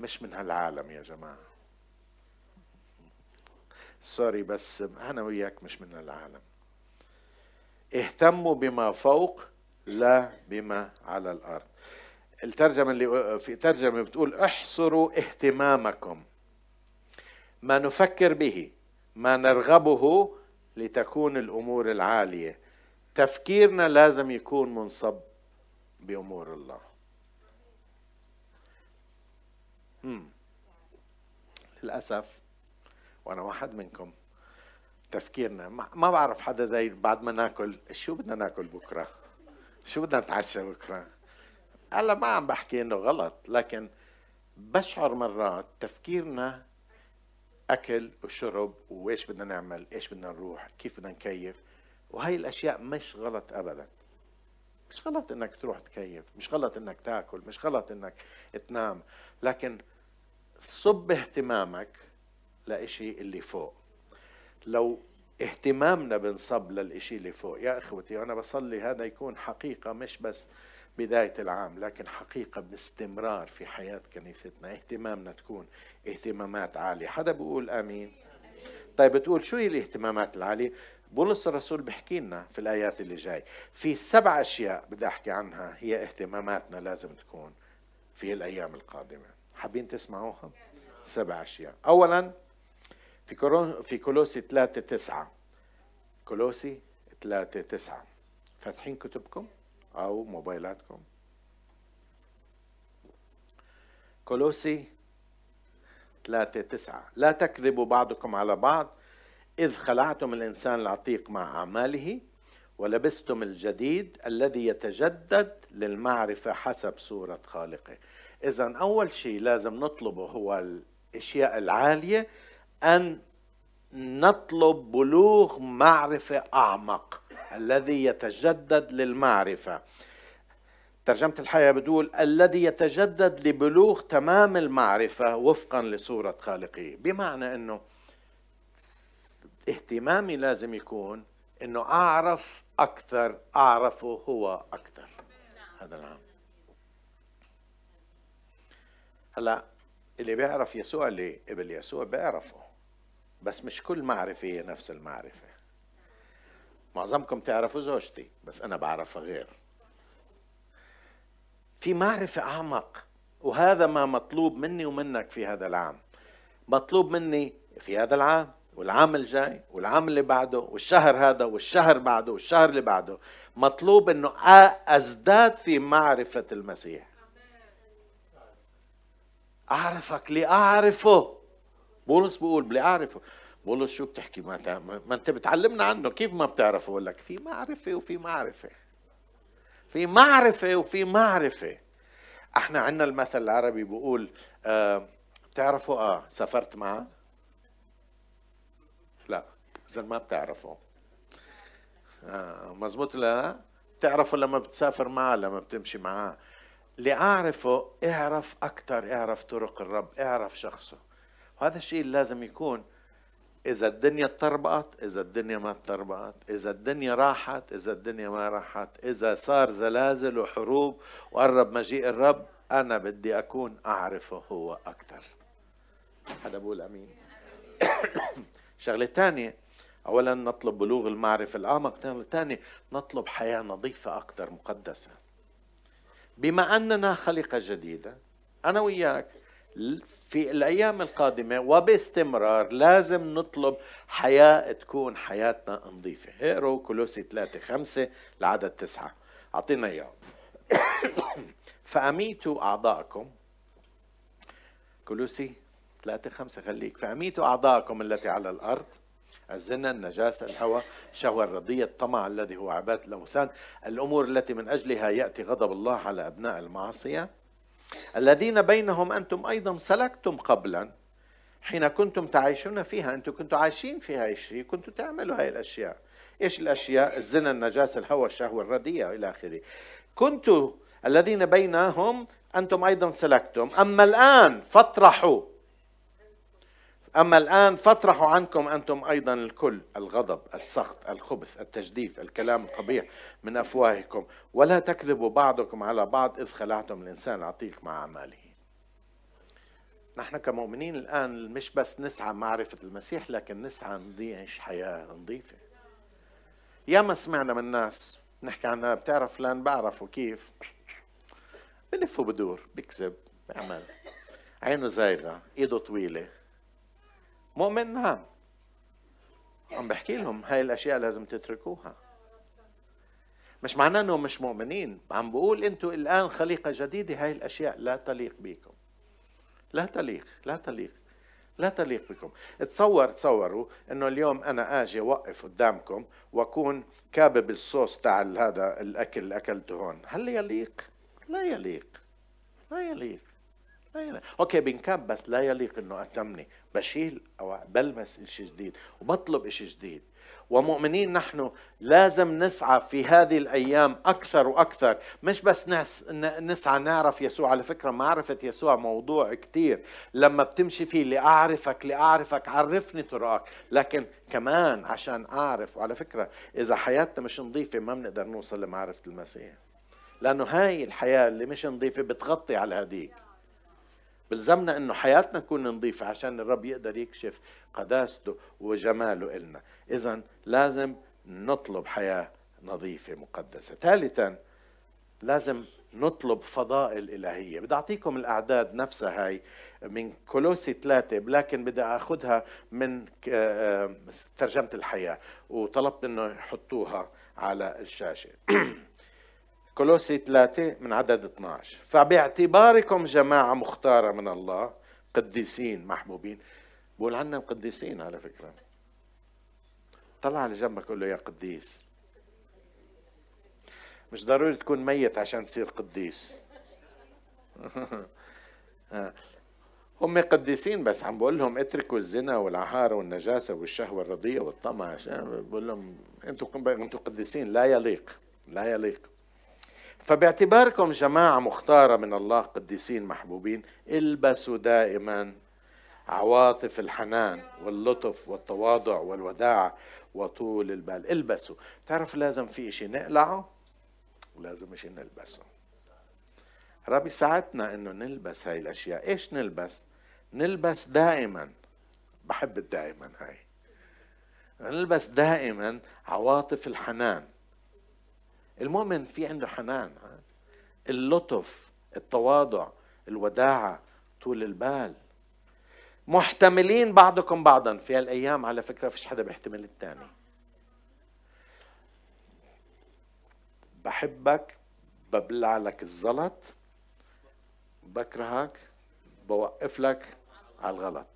مش من هالعالم يا جماعة. سوري بس أنا وياك مش من العالم اهتموا بما فوق لا بما على الأرض. الترجمة اللي في ترجمة بتقول احصروا اهتمامكم. ما نفكر به ما نرغبه لتكون الأمور العالية. تفكيرنا لازم يكون منصب بأمور الله. مم. للأسف وأنا واحد منكم. تفكيرنا. ما بعرف حدا زي بعد ما ناكل شو بدنا ناكل بكرة؟ شو بدنا نتعشى بكرة؟ هلا ما عم بحكي إنه غلط لكن بشعر مرات تفكيرنا أكل وشرب وإيش بدنا نعمل إيش بدنا نروح كيف بدنا نكيف وهي الأشياء مش غلط ابدا. مش غلط إنك تروح تكيف مش غلط إنك تاكل مش غلط إنك تنام لكن صب اهتمامك لإشي اللي فوق. لو اهتمامنا بنصب للإشي اللي فوق. يا إخوتي أنا بصلي هذا يكون حقيقة مش بس بداية العام لكن حقيقة باستمرار في حياة كنيستنا. اهتمامنا تكون اهتمامات عالية. حدا بيقول آمين؟ طيب بتقول شو هي الاهتمامات العالية؟ بولس الرسول بحكي لنا في الآيات اللي جاي. في سبع أشياء بدي أحكي عنها هي اهتماماتنا لازم تكون في الأيام القادمة. حابين تسمعوها؟ سبع أشياء. أولا في كورون في كولوسي 3 9 كولوسي 3 9 فاتحين كتبكم أو موبايلاتكم. كولوسي 3 9 لا تكذبوا بعضكم على بعض. إذ خلعتم الإنسان العتيق مع أعماله ولبستم الجديد الذي يتجدد للمعرفة حسب صورة خالقه. إذا أول شيء لازم نطلبه هو الأشياء العالية أن نطلب بلوغ معرفة أعمق الذي يتجدد للمعرفة. ترجمة الحياة بتقول الذي يتجدد لبلوغ تمام المعرفة وفقا لصورة خالقه. بمعنى أنه اهتمامي لازم يكون أنه أعرف أكثر أعرفه هو أكثر. هذا العام. هلا اللي بيعرف يسوع اللي قبل يسوع بيعرفه. بس مش كل معرفة هي نفس المعرفة. معظمكم تعرفوا زوجتي بس أنا بعرفها غير. في معرفة أعمق وهذا ما مطلوب مني ومنك في هذا العام. مطلوب مني في هذا العام والعام الجاي والعام اللي بعده والشهر هذا والشهر بعده والشهر اللي بعده. مطلوب إنه أزداد في معرفة المسيح. أعرفك لأعرفه. بولس بيقول اعرفه بولس شو بتحكي؟ ما, ما أنت بتعلمنا عنه. كيف ما بتعرفه؟ بقول لك في معرفة وفي معرفة. في معرفة وفي معرفة. إحنا عندنا المثل العربي بيقول آه بتعرفوا؟ آه سافرت معه لا إذا ما بتعرفوا. آه مزبوط؟ لا. بتعرفوا لما بتسافر معه لما بتمشي معاه اللي أعرفه اعرف أكثر اعرف طرق الرب اعرف شخصه. وهذا الشيء لازم يكون إذا الدنيا تربقت إذا الدنيا ما تربقت إذا الدنيا راحت إذا الدنيا ما راحت إذا صار زلازل وحروب وقرب مجيء الرب أنا بدي أكون أعرفه هو أكثر. هذا بقول أمين؟ شغلة ثانية أولا نطلب بلوغ المعرفة الأعمق ثاني نطلب حياة نظيفة أكثر مقدسة. بما أننا خليقة جديدة أنا وياك في الأيام القادمة وباستمرار لازم نطلب حياة تكون حياتنا نظيفة. اقروا كولوسي 3 5 لعدد تسعة. أعطينا إياه. فأميتوا أعضاءكم. كولوسي ثلاثة خمسة خليك. فأميتوا أعضاءكم التي على الأرض. الزنا النجاسة الهوى شهوة الرضية الطمع الذي هو عبادة الأوثان. الأمور التي من أجلها يأتي غضب الله على أبناء المعصية. الذين بينهم أنتم أيضا سلكتم قبلا حين كنتم تعيشون فيها. أنتم كنتم عايشين في هاي الشيء كنتم تعملوا هاي الأشياء. إيش الأشياء؟ الزنا النجاسة الهوى الشهوة الرديئة إلى آخره. كنتم الذين بينهم أنتم أيضا سلكتم. أما الآن فاطرحوا. أما الآن فاطرحوا عنكم أنتم أيضا الكل الغضب السخط الخبث التجديف الكلام القبيح من أفواهكم. ولا تكذبوا بعضكم على بعض إذ خلعتم الإنسان العتيق مع أعماله. نحن كمؤمنين الآن مش بس نسعى معرفة المسيح لكن نسعى نعيش حياة نظيفة. ياما سمعنا من ناس نحكي عنها بتعرف فلان بعرفه كيف. بلف وبدور بكذب بيعمل عينه زايغة إيده طويلة. مؤمن نعم عم بحكي لهم هاي الأشياء لازم تتركوها. مش معناه إنهم مش مؤمنين. عم بقول أنتم الآن خليقة جديدة هاي الأشياء لا تليق بكم. لا تليق لا تليق لا تليق بكم. تصور تصوروا إنه اليوم أنا آجي أوقف قدامكم وأكون كابب الصوص تاع هذا الأكل اللي أكلته هون. هل يليق لا يليق؟ لا يليق. لا يليق. أوكي بنكب بس لا يليق إنه أتمني. بشيل أو بلمس شيء جديد وبطلب شيء جديد. ومؤمنين نحن لازم نسعى في هذه الأيام أكثر وأكثر. مش بس نسعى نعرف يسوع. على فكرة معرفة يسوع موضوع كثير لما بتمشي فيه لأعرفك لأعرفك عرفني طرقك. لكن كمان عشان أعرف وعلى فكرة إذا حياتنا مش نظيفة ما بنقدر نوصل لمعرفة المسيح. لأنه هاي الحياة اللي مش نظيفة بتغطي على هذيك. بلزمنا إنه حياتنا تكون نظيفة عشان الرب يقدر يكشف قداسته وجماله إلنا. اذا لازم نطلب حياة نظيفة مقدسة. ثالثا لازم نطلب فضائل إلهية. بدي أعطيكم الأعداد نفسها هاي من كولوسي ثلاثة لكن بدي أخذها من آه، ترجمة الحياة وطلبت أنه يحطوها على الشاشة. كولوسي 3 من عدد 12 فباعتباركم جماعة مختارة من الله قديسين محبوبين. بقول عنا قديسين على فكرة. طلع على جنبك قول له يا قديس. مش ضروري تكون ميت عشان تصير قديس. هم قديسين بس عم بقول لهم اتركوا الزنا والعهارة والنجاسة والشهوة الرضية والطمع. بقول لهم أنتم أنتم قديسين لا يليق لا يليق. فباعتباركم جماعة مختارة من الله قديسين محبوبين البسوا دائما عواطف الحنان واللطف والتواضع والوداعة وطول البال. البسوا. تعرف لازم في إشي نقلعه؟ ولازم إشي نلبسه. ربي ساعدنا إنه نلبس هاي الأشياء. إيش نلبس؟ نلبس دائما. بحب الدائما هاي. نلبس دائما عواطف الحنان. المؤمن في عنده حنان اللطف التواضع الوداعة طول البال. محتملين بعضكم بعضا في هالأيام على فكرة فيش حدا بيحتمل الثاني بحبك ببلع لك الزلط بكرهك بوقف لك على الغلط.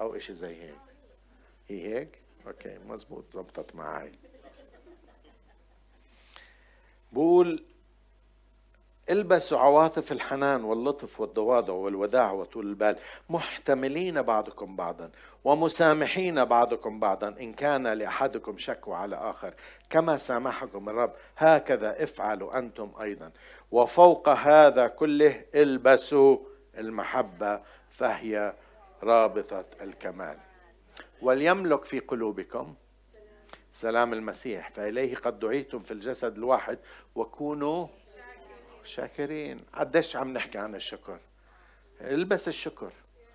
أو إشي زي هيك. هي هيك؟ أوكي مزبوط زبطت معي بقول البسوا عواطف الحنان واللطف والتواضع والوداع وطول البال. محتملين بعضكم بعضا ومسامحين بعضكم بعضا إن كان لأحدكم شكوى على آخر. كما سامحكم الرب. هكذا افعلوا أنتم أيضا. وفوق هذا كله البسوا المحبة فهي رابطة الكمال. وليملك في قلوبكم سلام المسيح فإليه قد دعيتم في الجسد الواحد وكونوا شاكرين. قديش عم نحكي عن الشكر؟ البس الشكر.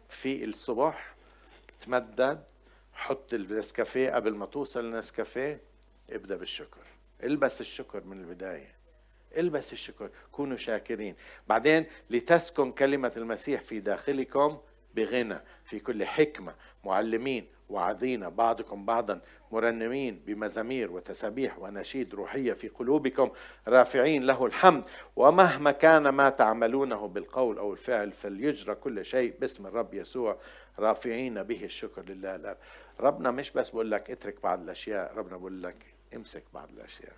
في الصبح تمدد حط النسكافيه قبل ما توصل النسكافيه ابدأ بالشكر. البس الشكر من البداية. البس الشكر. كونوا شاكرين. بعدين لتسكن كلمة المسيح في داخلكم بغنى في كل حكمة معلمين وعظين بعضكم بعضا مرنمين بمزامير وتسابيح ونشيد روحية في قلوبكم. رافعين له الحمد. ومهما كان ما تعملونه بالقول أو الفعل فليجرى كل شيء باسم الرب يسوع. رافعين به الشكر لله. الآب ربنا مش بس بقول لك اترك بعض الأشياء ربنا بقول لك امسك بعض الأشياء.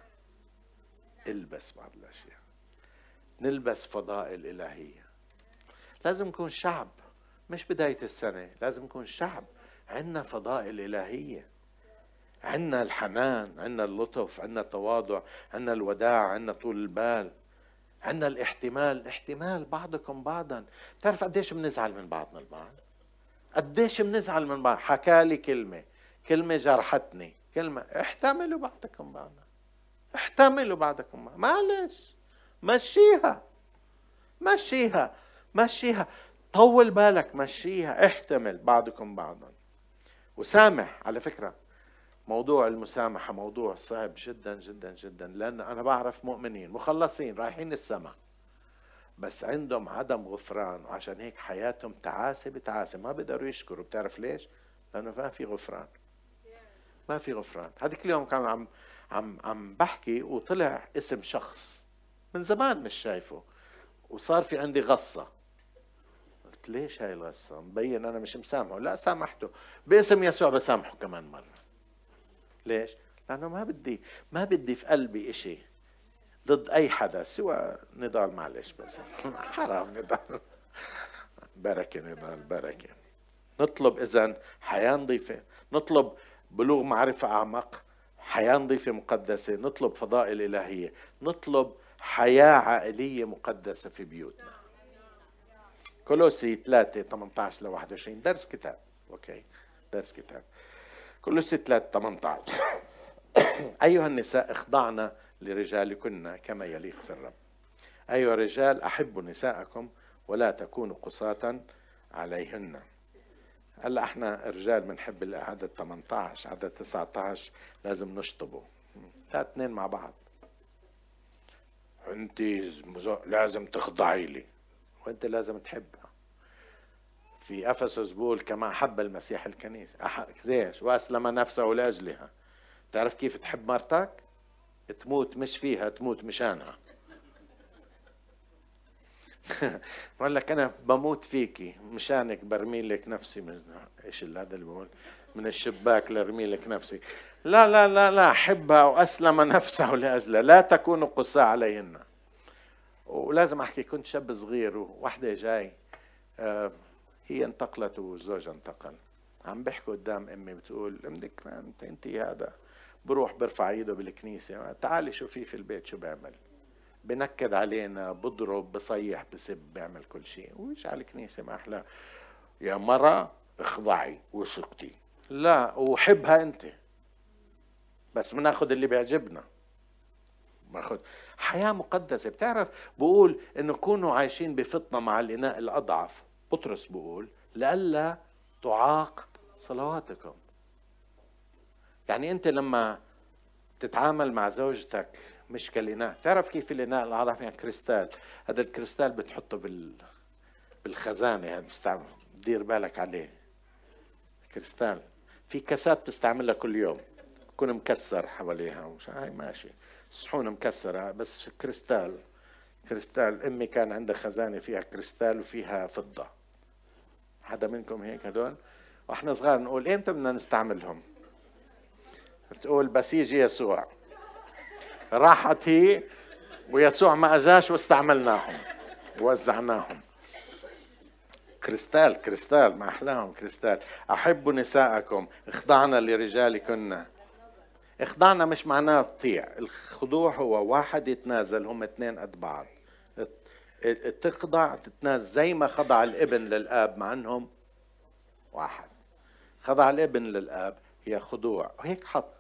البس بعض الأشياء. نلبس فضائل إلهية. لازم نكون شعب مش بداية السنة لازم نكون شعب. عندنا فضائل إلهية. عندنا الحنان عندنا اللطف عندنا التواضع عندنا الوداع عندنا طول البال عندنا الاحتمال. احتمال بعضكم بعضا. بتعرف قديش بنزعل من بعضنا البعض؟ قديش بنزعل من بعض؟ حكى لي كلمة كلمة جرحتني كلمة احتملوا بعضكم بعضا احتملوا بعضكم بعضا. معلش مشيها مشيها مشيها. طول بالك مشيها احتمل بعضكم بعضا. وسامح على فكرة موضوع المسامحة موضوع صعب جدا جدا جدا. لأن أنا بعرف مؤمنين مخلصين رايحين السماء. بس عندهم عدم غفران وعشان هيك حياتهم تعاسة بتعاسة. ما بيقدروا يشكروا. بتعرف ليش؟ لأنه ما في غفران. ما في غفران. هذيك اليوم كان عم عم عم بحكي وطلع اسم شخص من زمان مش شايفه وصار في عندي غصة. قلت ليش هاي الغصة؟ مبين أنا مش مسامحه. لا سامحته. باسم يسوع بسامحه كمان مرة. ليش؟ لأنه ما بدي ما بدي في قلبي إشي ضد أي حدا سوى نضال معلش بس حرام نضال. بركة نضال بركة. نطلب إذا حياة نظيفة. نطلب بلوغ معرفة أعمق حياة نظيفة مقدسة. نطلب فضائل إلهية. نطلب حياة عائلية مقدسة في بيوتنا. كولوسي 3 18 ل 21 درس كتاب. أوكي. درس كتاب. كولوسي 3 18 أيها النساء اخضعنا لرجالكن كما يليق في الرب. أيها الرجال أحبوا نساءكم ولا تكونوا قساة عليهن. هلأ إحنا رجال بنحب العدد 18 عدد 19 لازم نشطبه لا اثنين مع بعض. انت لازم تخضعي لي. وانت لازم تحبها في افسس بول كما حب المسيح الكنيسة. زيش وأسلم نفسه لأجلها. تعرف كيف تحب مرتك؟ تموت مش فيها تموت مشانها. بقول لك أنا بموت فيكي مشانك برمي لك نفسي. من إيش هذا اللي بقول؟ من الشباك لارمي لك نفسي. لا لا لا لا حبها وأسلم نفسه لأجلها. لا تكونوا قساء عليهن. ولازم أحكي كنت شاب صغير وواحدة جاي آه، هي انتقلت وزوجها انتقل. عم بحكوا قدام أمي بتقول أمك انت هذا. بروح برفع إيده بالكنيسة تعالي شوفيه في البيت شو بيعمل بنكد علينا بضرب بصيح بسب بيعمل كل شيء. ويش على الكنيسة ما أحلى؟ يا مرة اخضعي وسكتي لا وحبها أنت. بس بناخذ اللي بيعجبنا. باخذ حياة مقدسة. بتعرف بقول إنه كونوا عايشين بفطنة مع الإناء الأضعف. بطرس بقول لئلا تعاق صلواتكم. يعني أنت لما تتعامل مع زوجتك مش كالإناء. تعرف كيف الإناء؟ الأضعف يعني كريستال. هذا الكريستال بتحطه بال بالخزانة هذا بستعمل دير بالك عليه. كريستال. في كاسات بتستعملها كل يوم. يكون مكسر حواليها وش هاي ماشي. صحون مكسرة بس كريستال. كريستال أمي كان عندها خزانة فيها كريستال وفيها فضة. حدا منكم هيك هدول؟ وإحنا صغار نقول إمتى بدنا نستعملهم؟ تقول بس يجي يسوع. راحت هي ويسوع ما اجاش واستعملناهم. ووزعناهم. كريستال كريستال ما أحلاهم كريستال. أحبوا نساءكم. اخضعنا لرجالكن اخضعنا مش معناه تطيع. الخضوع هو واحد يتنازل هم اثنين قد بعض. تخضع تتنازل زي ما خضع الابن للآب مع انهم واحد. خضع الابن للآب هي خضوع. وهيك حط.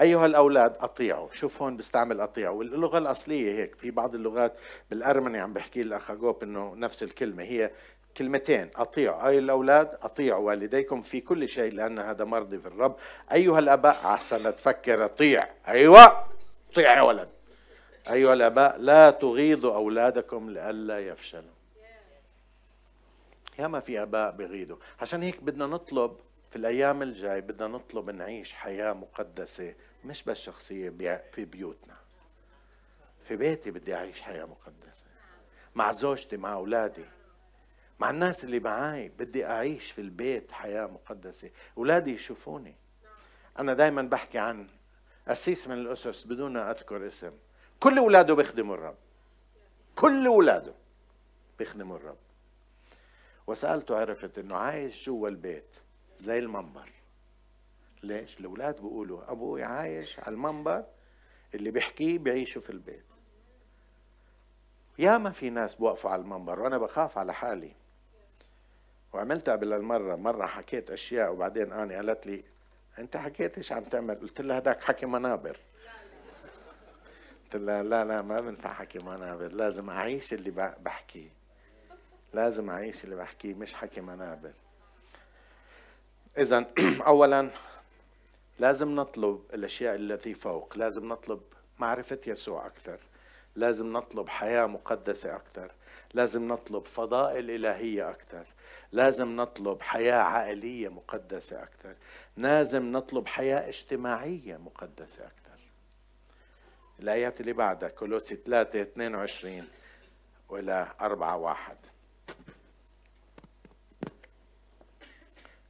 أيها الأولاد أطيعوا. شوف هون بستعمل أطيعوا. واللغة الأصلية هيك. في بعض اللغات بالأرمني عم بحكي الأخ اجوب إنه نفس الكلمة. هي كلمتين. أطيعوا. أي الأولاد أطيعوا والديكم في كل شيء لأن هذا مرضي في الرب. أيها الآباء أحسن تفكر. أطيع. أيوة. أطيع يا ولد. أيها الآباء لا تغيظوا أولادكم لئلا يفشلوا. ياما في آباء بغيظوا. عشان هيك بدنا نطلب في الأيام الجاي بدنا نطلب نعيش حياة مقدسة مش بس شخصية في بيوتنا. في بيتي بدي أعيش حياة مقدسة. مع زوجتي مع أولادي. مع الناس اللي معاي بدي أعيش في البيت حياة مقدسة. أولادي يشوفوني. أنا دايما بحكي عن أسيس من الأسس بدون أذكر اسم. كل أولاده بيخدموا الرب. كل أولاده بيخدموا الرب. وسألته عرفت إنه عايش جوا البيت زي المنبر. ليش؟ الأولاد بيقولوا أبوي عايش على المنبر اللي بيحكيه بيعيشوا في البيت. ياما في ناس بوقفوا على المنبر وأنا بخاف على حالي. وعملتها قبل المرة مرة حكيت أشياء وبعدين أنا قالت لي أنت حكيت إيش عم تعمل؟ قلت لها هذاك حكي منابر. قلت لها لا لا ما بنفع حكي منابر لازم أعيش اللي بحكيه لازم أعيش اللي بحكيه مش حكي منابر إذا أولا لازم نطلب الأشياء التي فوق لازم نطلب معرفة يسوع أكثر. لازم نطلب حياة مقدسة أكثر. لازم نطلب فضائل إلهية أكثر. لازم نطلب حياة عائلية مقدسة أكثر. لازم نطلب حياة اجتماعية مقدسة أكثر. الآيات اللي بعدها كولوسي 3 22 وإلى 4 1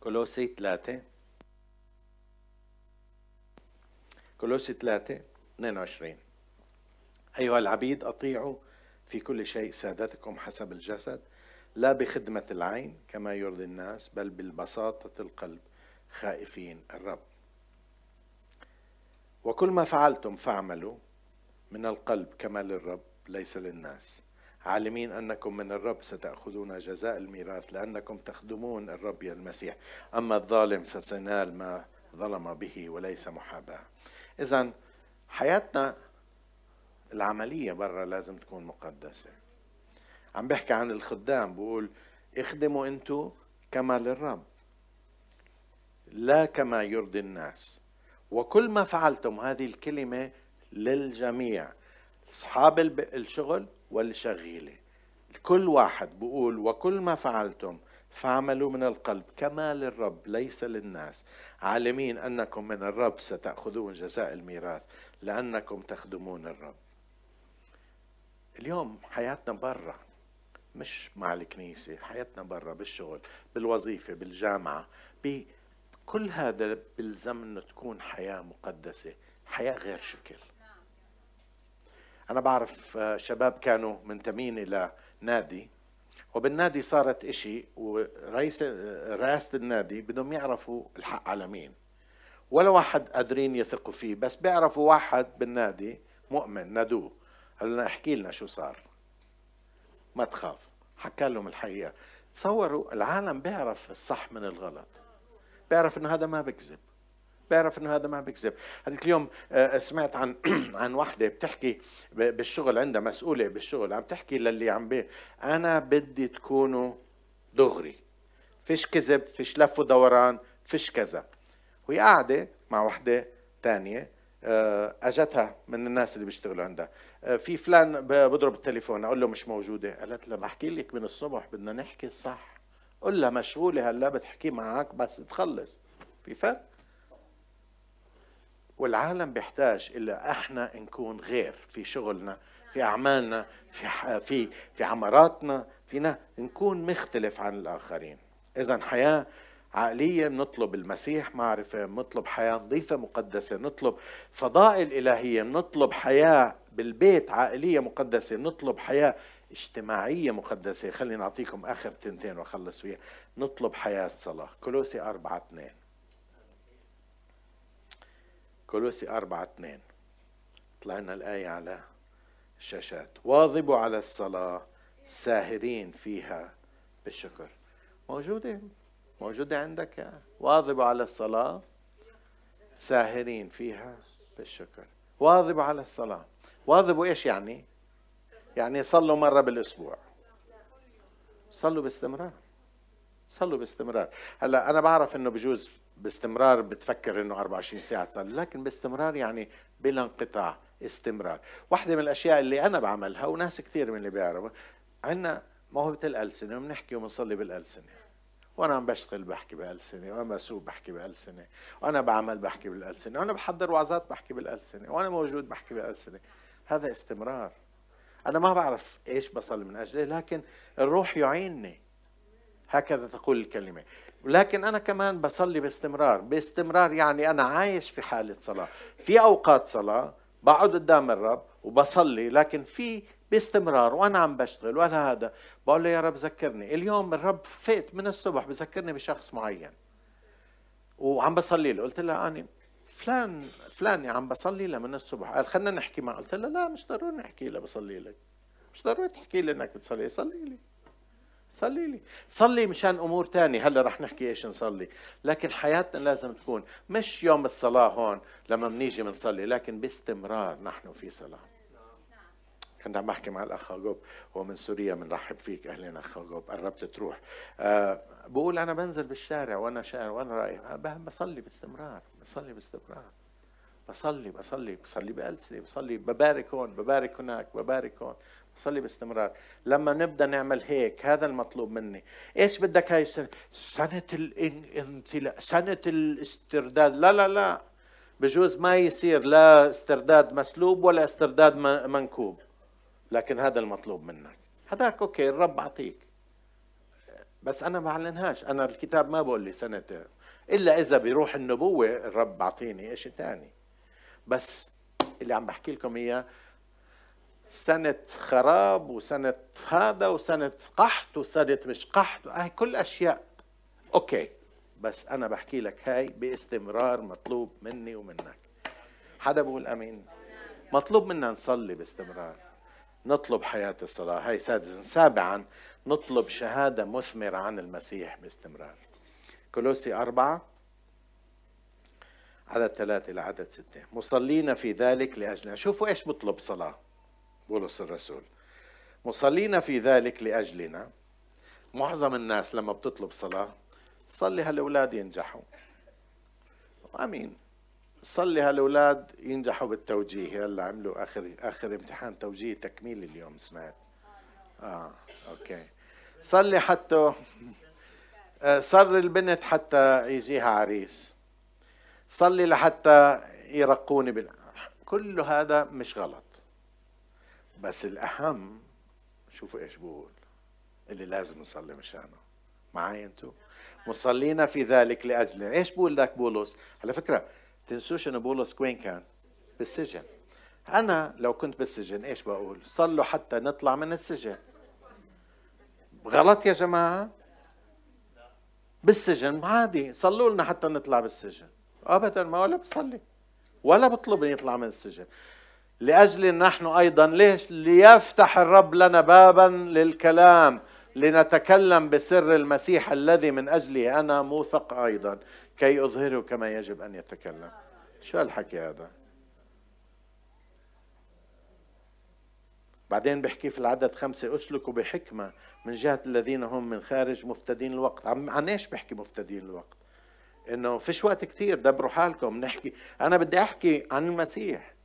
كولوسي 3 كولوسي 3 22 أيها العبيد أطيعوا في كل شيء سادتكم حسب الجسد لا بخدمة العين كما يرضي الناس بل بالبساطة القلب خائفين الرب. وكل ما فعلتم فاعملوا. من القلب كما للرب ليس للناس. عالمين أنكم من الرب ستأخذون جزاء الميراث لأنكم تخدمون الرب يا المسيح. أما الظالم فسينال ما ظلم به وليس محاباة. اذا حياتنا العملية برا لازم تكون مقدسة. عم بحكي عن الخدام بقول اخدموا انتو كما للرب لا كما يرضي الناس. وكل ما فعلتم هذه الكلمة للجميع أصحاب الشغل والشغيلة. كل واحد بقول وكل ما فعلتم فاعملوا من القلب كما للرب ليس للناس. عالمين أنكم من الرب ستأخذون جزاء الميراث لأنكم تخدمون الرب. اليوم حياتنا برا مش مع الكنيسة حياتنا برا بالشغل بالوظيفة بالجامعة كل هذا بيلزم انه تكون حياة مقدسة حياة غير شكل. أنا بعرف شباب كانوا منتمين إلى نادي وبالنادي صارت إشي ورئيس رئاسة النادي بدهم يعرفوا الحق على مين. ولا واحد قادرين يثقوا فيه بس بيعرفوا واحد بالنادي مؤمن نادوه. لنا احكي لنا شو صار. ما تخاف حكى لهم الحقيقة. تصوروا العالم بيعرف الصح من الغلط. بيعرف إنه هذا ما بكذب. بيعرف إنه هذا ما بكذب هذيك اليوم آه، سمعت عن عن وحدة بتحكي بالشغل عندها مسؤولة بالشغل عم تحكي للي عم بي أنا بدي تكونوا دغري. فيش كذب فيش لف ودوران فيش كذا. وهي قاعدة مع وحدة ثانية آه، أجتها من الناس اللي بيشتغلوا عندها. آه، في فلان بضرب التليفون أقول له مش موجودة. قالت له بحكي لك من الصبح بدنا نحكي الصح. قل لها مشغولة هلأ بتحكي معك بس تخلص. في فرق؟ والعالم بيحتاج إلى إحنا نكون غير في شغلنا في أعمالنا في في في عمراتنا فينا نكون مختلف عن الآخرين. اذا حياة عقلية بنطلب المسيح معرفة بنطلب حياة نظيفة مقدسة نطلب فضائل إلهية نطلب حياة بالبيت عائليه مقدسة نطلب حياة اجتماعية مقدسة. خليني أعطيكم آخر تنتين وأخلص فيها. نطلب حياة صلاة. كولوسي أربعة اثنين. كولوسي أربعة اثنين. طلعنا الآية على الشاشات. واظبوا على الصلاة ساهرين فيها بالشكر. موجودة؟ موجودة عندك؟ واظبوا على الصلاة ساهرين فيها بالشكر. واظبوا على الصلاة. واظبوا إيش يعني؟ يعني صلوا مرة بالأسبوع. صلوا باستمرار. صلوا باستمرار. هلا أنا بعرف إنه بجوز باستمرار بتفكر إنه 24 ساعة تصلي لكن باستمرار يعني بلا انقطاع استمرار. واحدة من الأشياء اللي أنا بعملها وناس كثير من اللي بيعرفوا عندنا موهبة الألسنة وبنحكي وبنصلي بالألسنة وأنا عم بشتغل بحكي بالسنه وأنا بسوق بحكي بالسنه وأنا بعمل بحكي بالالسنه وأنا بحضر وعظات بحكي بالالسنه وأنا موجود بحكي بالسنه هذا استمرار. أنا ما بعرف إيش بصلي من أجله لكن الروح يعينني. هكذا تقول الكلمة. لكن أنا كمان بصلي باستمرار. باستمرار يعني أنا عايش في حالة صلاة. في أوقات صلاة بقعد قدام الرب وبصلي لكن في باستمرار وأنا عم بشتغل ولا هذا. بقول له يا رب ذكرني. اليوم الرب فات من الصبح بذكرني بشخص معين. وعم بصلي له. قلت له أني فلان فلان عم بصلي له من الصبح. قال خلينا نحكي معه. قلت له لا مش ضروري نحكي له بصلي لك. مش ضروري تحكي لي إنك بتصلي صلي لي. صلي لي. صلي مشان أمور تانية. هلا رح نحكي إيش نصلي. لكن حياتنا لازم تكون مش يوم الصلاة هون لما بنيجي بنصلي لكن باستمرار نحن في صلاة. كنت عم بحكي مع الأخ غوب هو من سوريا بنرحب فيك. أهلين أخ غوب قربت تروح. أه بقول أنا بنزل بالشارع وأنا شارع وأنا رايح. بصلي باستمرار. بصلي باستمرار. بصلي بصلي بصلي بألسنة بصلي ببارك هون ببارك هناك ببارك هون. بصلي باستمرار. لما نبدأ نعمل هيك هذا المطلوب مني. إيش بدك هاي السنة؟ سنة الانتلاء سنة الاسترداد. لا لا لا. بجوز ما يصير لا استرداد مسلوب ولا استرداد منكوب. لكن هذا المطلوب منك. هذاك أوكي الرب بعطيك. بس أنا بعلنهاش أنا الكتاب ما بقول لي سنة. إلا إذا بروح النبوة الرب بعطيني شيء ثاني بس اللي عم بحكي لكم إياه سنة خراب وسنة هذا وسنة قحط وسنة مش قحط. هاي كل أشياء. أوكي. بس أنا بحكي لك هاي باستمرار مطلوب مني ومنك. حدا بقول أمين؟ مطلوب منا نصلي باستمرار. نطلب حياة الصلاة. هاي سادسا سابعا نطلب شهادة مثمرة عن المسيح باستمرار. كولوسي أربعة عدد ثلاثة إلى عدد ستة. مصلين في ذلك لأجلنا. شوفوا إيش بطلب صلاة. بولس الرسول. مصلين في ذلك لأجلنا. معظم الناس لما بتطلب صلاة صلي هالأولاد ينجحوا. آمين. صلي هالأولاد ينجحوا بالتوجيه. هلا عملوا آخر آخر امتحان توجيه تكميلي اليوم سمعت. آه أوكي. صلي حتى آه، صر البنت حتى يجيها عريس. صلي لحتى يرقوني بال... كل هذا مش غلط. بس الأهم شوفوا إيش بقول اللي لازم نصلي مشانه. معي أنتم مصلين في ذلك لأجلنا إيش بقول لك بولس؟ على فكرة تنسوش أنه بولس وين كان؟ بالسجن. أنا لو كنت بالسجن إيش بقول؟ صلوا حتى نطلع من السجن. غلط يا جماعة؟ بالسجن عادي صلوا لنا حتى نطلع بالسجن. ابدا ما ولا بصلي ولا بطلب يطلع من السجن. لأجل نحن أيضا ليش ليفتح الرب لنا بابا للكلام لنتكلم بسر المسيح الذي من أجله أنا موثق أيضا كي أظهره كما يجب أن يتكلم. شو الحكي هذا؟ بعدين بحكي في العدد خمسة أسلكوا بحكمة من جهة الذين هم من خارج مفتدين الوقت. عن إيش بحكي مفتدين الوقت؟ إنه فيش وقت كثير دبروا حالكم. نحكي أنا بدي أحكي عن المسيح.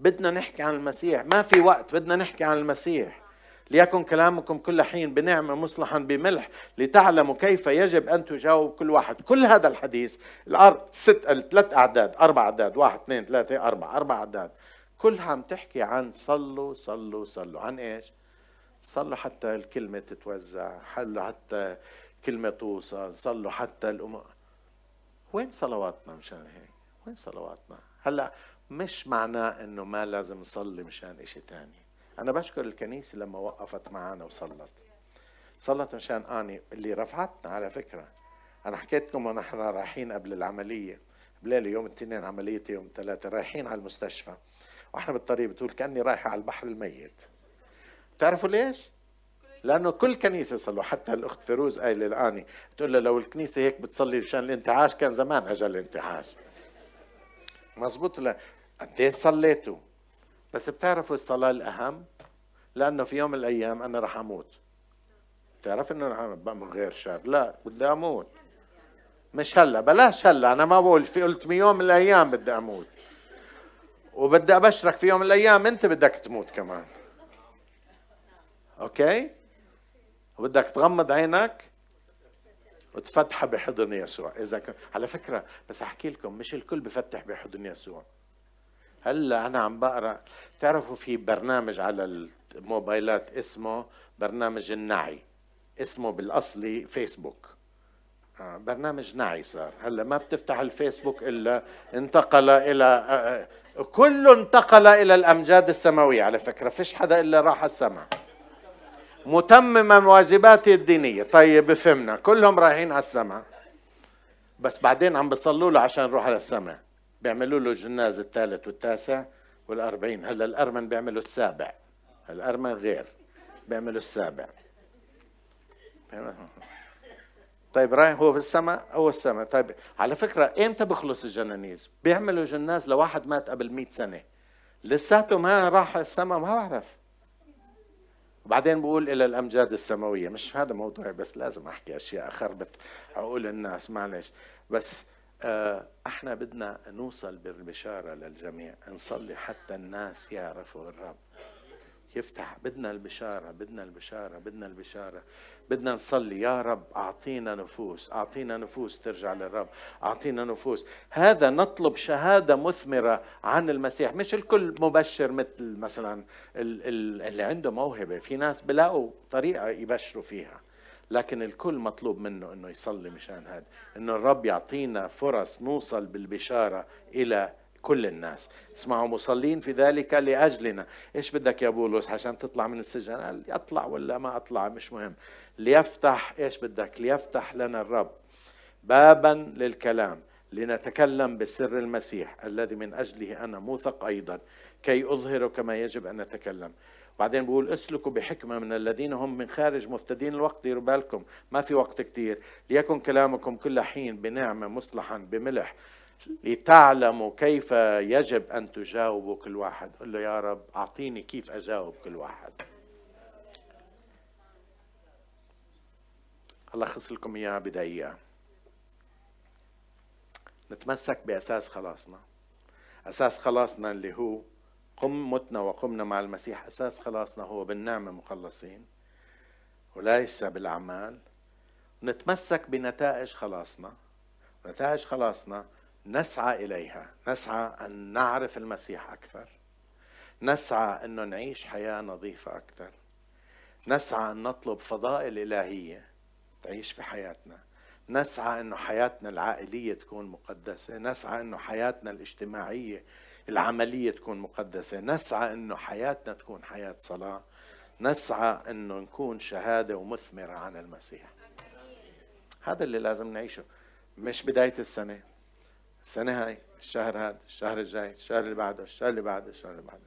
بدنا نحكي عن المسيح. ما في وقت بدنا نحكي عن المسيح. ليكن كلامكم كل حين بنعمة مصلحا بملح لتعلموا كيف يجب أن تجاوب كل واحد. كل هذا الحديث الأرض ست ثلاث أعداد أربع أعداد واحد اثنين ثلاثة أربعة أربع أعداد. كلها عم تحكي عن صلوا صلوا صلوا. عن إيش؟ صلوا حتى الكلمة تتوزع حلوا حتى كلمة توصل صلوا حتى الأمور وين صلواتنا مشان هيك؟ وين صلواتنا؟ هلأ مش معناه إنه ما لازم نصلي مشان إشي تاني. أنا بشكر الكنيسة لما وقفت معنا وصلت. صلت مشان آني اللي رفعتنا على فكرة. أنا حكيت لكم ونحن رايحين قبل العملية. بليلة يوم الاثنين عمليتي يوم ثلاثة رايحين على المستشفى. وإحنا بالطريق بتقول كأني رايحة على البحر الميت. بتعرفوا ليش؟ لأنه كل كنيسة صلوا حتى الأخت فيروز قايلة الاني بتقول له لو الكنيسة هيك بتصلي مشان الانتعاش كان زمان اجى الانتعاش. مزبوط لا قديش صليتوا؟ بس بتعرفوا الصلاة الأهم؟ لأنه في يوم من الأيام أنا رح أموت. تعرف إنه أنا من غير شر. لا بدي أموت. مش هلأ بلاش هلأ. أنا ما بقول في قلت يوم من الأيام بدي أموت. وبدي أبشرك في يوم من الأيام أنت بدك تموت كمان. أوكي؟ وبدك تغمض عينك وتفتحها بحضن يسوع. إذا كان على فكرة بس أحكي لكم مش الكل بفتح بحضن يسوع. هلا أنا عم بقرأ. تعرفوا في برنامج على الموبايلات اسمه برنامج النعي. اسمه بالأصلي فيسبوك. آه برنامج نعي صار. هلا ما بتفتح الفيسبوك إلا انتقل إلى آه, آه، كله انتقل إلى الأمجاد السماوية. على فكرة فيش حدا إلا راح السماء. متمما واجباته الدينية. طيب فهمنا. كلهم رايحين على السماء. بس بعدين عم بيصلوا له عشان يروح على السماء. بيعملوا له الجناز الثالث والتاسع والأربعين. هلا الأرمن بيعملوا السابع. الأرمن غير. بيعملوا السابع. طيب رايح هو في السماء هو السماء؟ طيب على فكرة إمتى بخلص الجنانيز؟ بيعملوا جناز لواحد مات قبل مئة سنة. لساته ما راح السماء ما بعرف. وبعدين بقول إلى الأمجاد السماوية. مش هذا موضوعي بس لازم أحكي أشياء اخربت عقول الناس معلش. بس إحنا بدنا نوصل بالبشارة للجميع نصلي حتى الناس يعرفوا الرب. يفتح بدنا البشارة بدنا البشارة بدنا البشارة. بدنا نصلي يا رب أعطينا نفوس أعطينا نفوس ترجع للرب أعطينا نفوس. هذا نطلب شهادة مثمرة عن المسيح مش الكل مبشر مثل مثلا اللي عنده موهبة. في ناس بلاقوا طريقة يبشروا فيها. لكن الكل مطلوب منه إنه يصلي مشان هذا إنه الرب يعطينا فرص نوصل بالبشارة إلى كل الناس. اسمعوا مصلين في ذلك لأجلنا. إيش بدك يا بولس؟ عشان تطلع من السجن. قال اطلع ولا ما أطلع؟ مش مهم. ليفتح إيش بدك؟ ليفتح لنا الرب بابا للكلام. لنتكلم بسر المسيح الذي من أجله أنا موثق أيضا كي اظهر كما يجب أن نتكلم. بعدين بقول اسلكوا بحكمة من الذين هم من خارج مفتدين الوقت ديروا بالكم ما في وقت كتير. ليكن كلامكم كل حين بنعمة مصلحا بملح لتعلموا كيف يجب أن تجاوبوا كل واحد. قل له يا رب أعطيني كيف أجاوب كل واحد. الله لكم إياها بدقيقة نتمسك بأساس خلاصنا. أساس خلاصنا اللي هو قم متنا وقمنا مع المسيح. أساس خلاصنا هو بالنعمة مخلصين. وليس بالأعمال. نتمسك بنتائج خلاصنا. نتائج خلاصنا. نسعى إليها. نسعى أن نعرف المسيح أكثر. نسعى أنه نعيش حياة نظيفة أكثر. نسعى أن نطلب فضائل إلهية تعيش في حياتنا. نسعى أنه حياتنا العائلية تكون مقدسة. نسعى أنه حياتنا الاجتماعية العملية تكون مقدسة. نسعى أنه حياتنا تكون حياة صلاة. نسعى أنه نكون شهادة ومثمرة عن المسيح. هذا اللي لازم نعيشه. مش بداية السنة. السنة هاي الشهر هذا الشهر الجاي الشهر اللي بعده الشهر اللي بعده الشهر اللي بعده.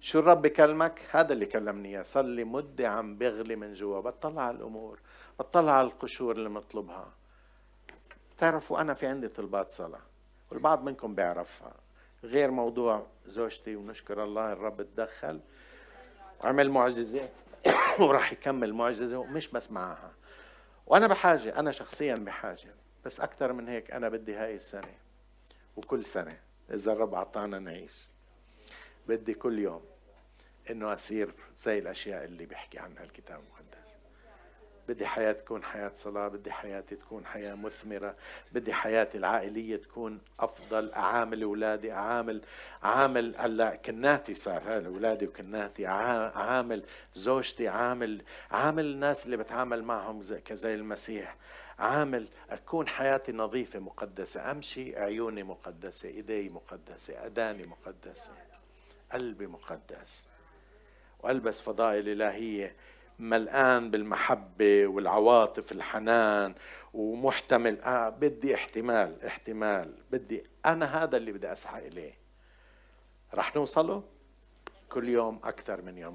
شو الرب بكلمك هذا اللي كلمني إياه. صلي مدة عم بغلي من جوا. بطلع على الأمور. بطلع على القشور اللي مطلبها تعرفوا أنا في عندي طلبات صلاة والبعض منكم بيعرفها. غير موضوع زوجتي ونشكر الله الرب تدخل. وعمل معجزة وراح يكمل معجزة ومش بس معها. وأنا بحاجة أنا شخصيا بحاجة. بس أكثر من هيك أنا بدي هاي السنة وكل سنة إذا الرب أعطانا نعيش. بدي كل يوم إنه أصير زي الأشياء اللي بيحكي عنها الكتاب. بدي حياة تكون حياة صلاة بدي حياتي تكون حياة مثمرة بدي حياتي العائلية تكون أفضل أعامل أولادي أعامل عامل هلأ كناتي صار هذا أولادي وكناتي أعامل زوجتي عامل عامل الناس اللي بتعامل معهم زي كزي المسيح. عامل أكون حياتي نظيفة مقدسة أمشي عيوني مقدسة إيدي مقدسة أداني مقدسة قلبي مقدس. وألبس فضائل إلهية ملآن بالمحبة والعواطف الحنان ومحتمل. آه بدي احتمال احتمال. بدي أنا هذا اللي بدي أسعى إليه. رح نوصله؟ كل يوم أكثر من يوم.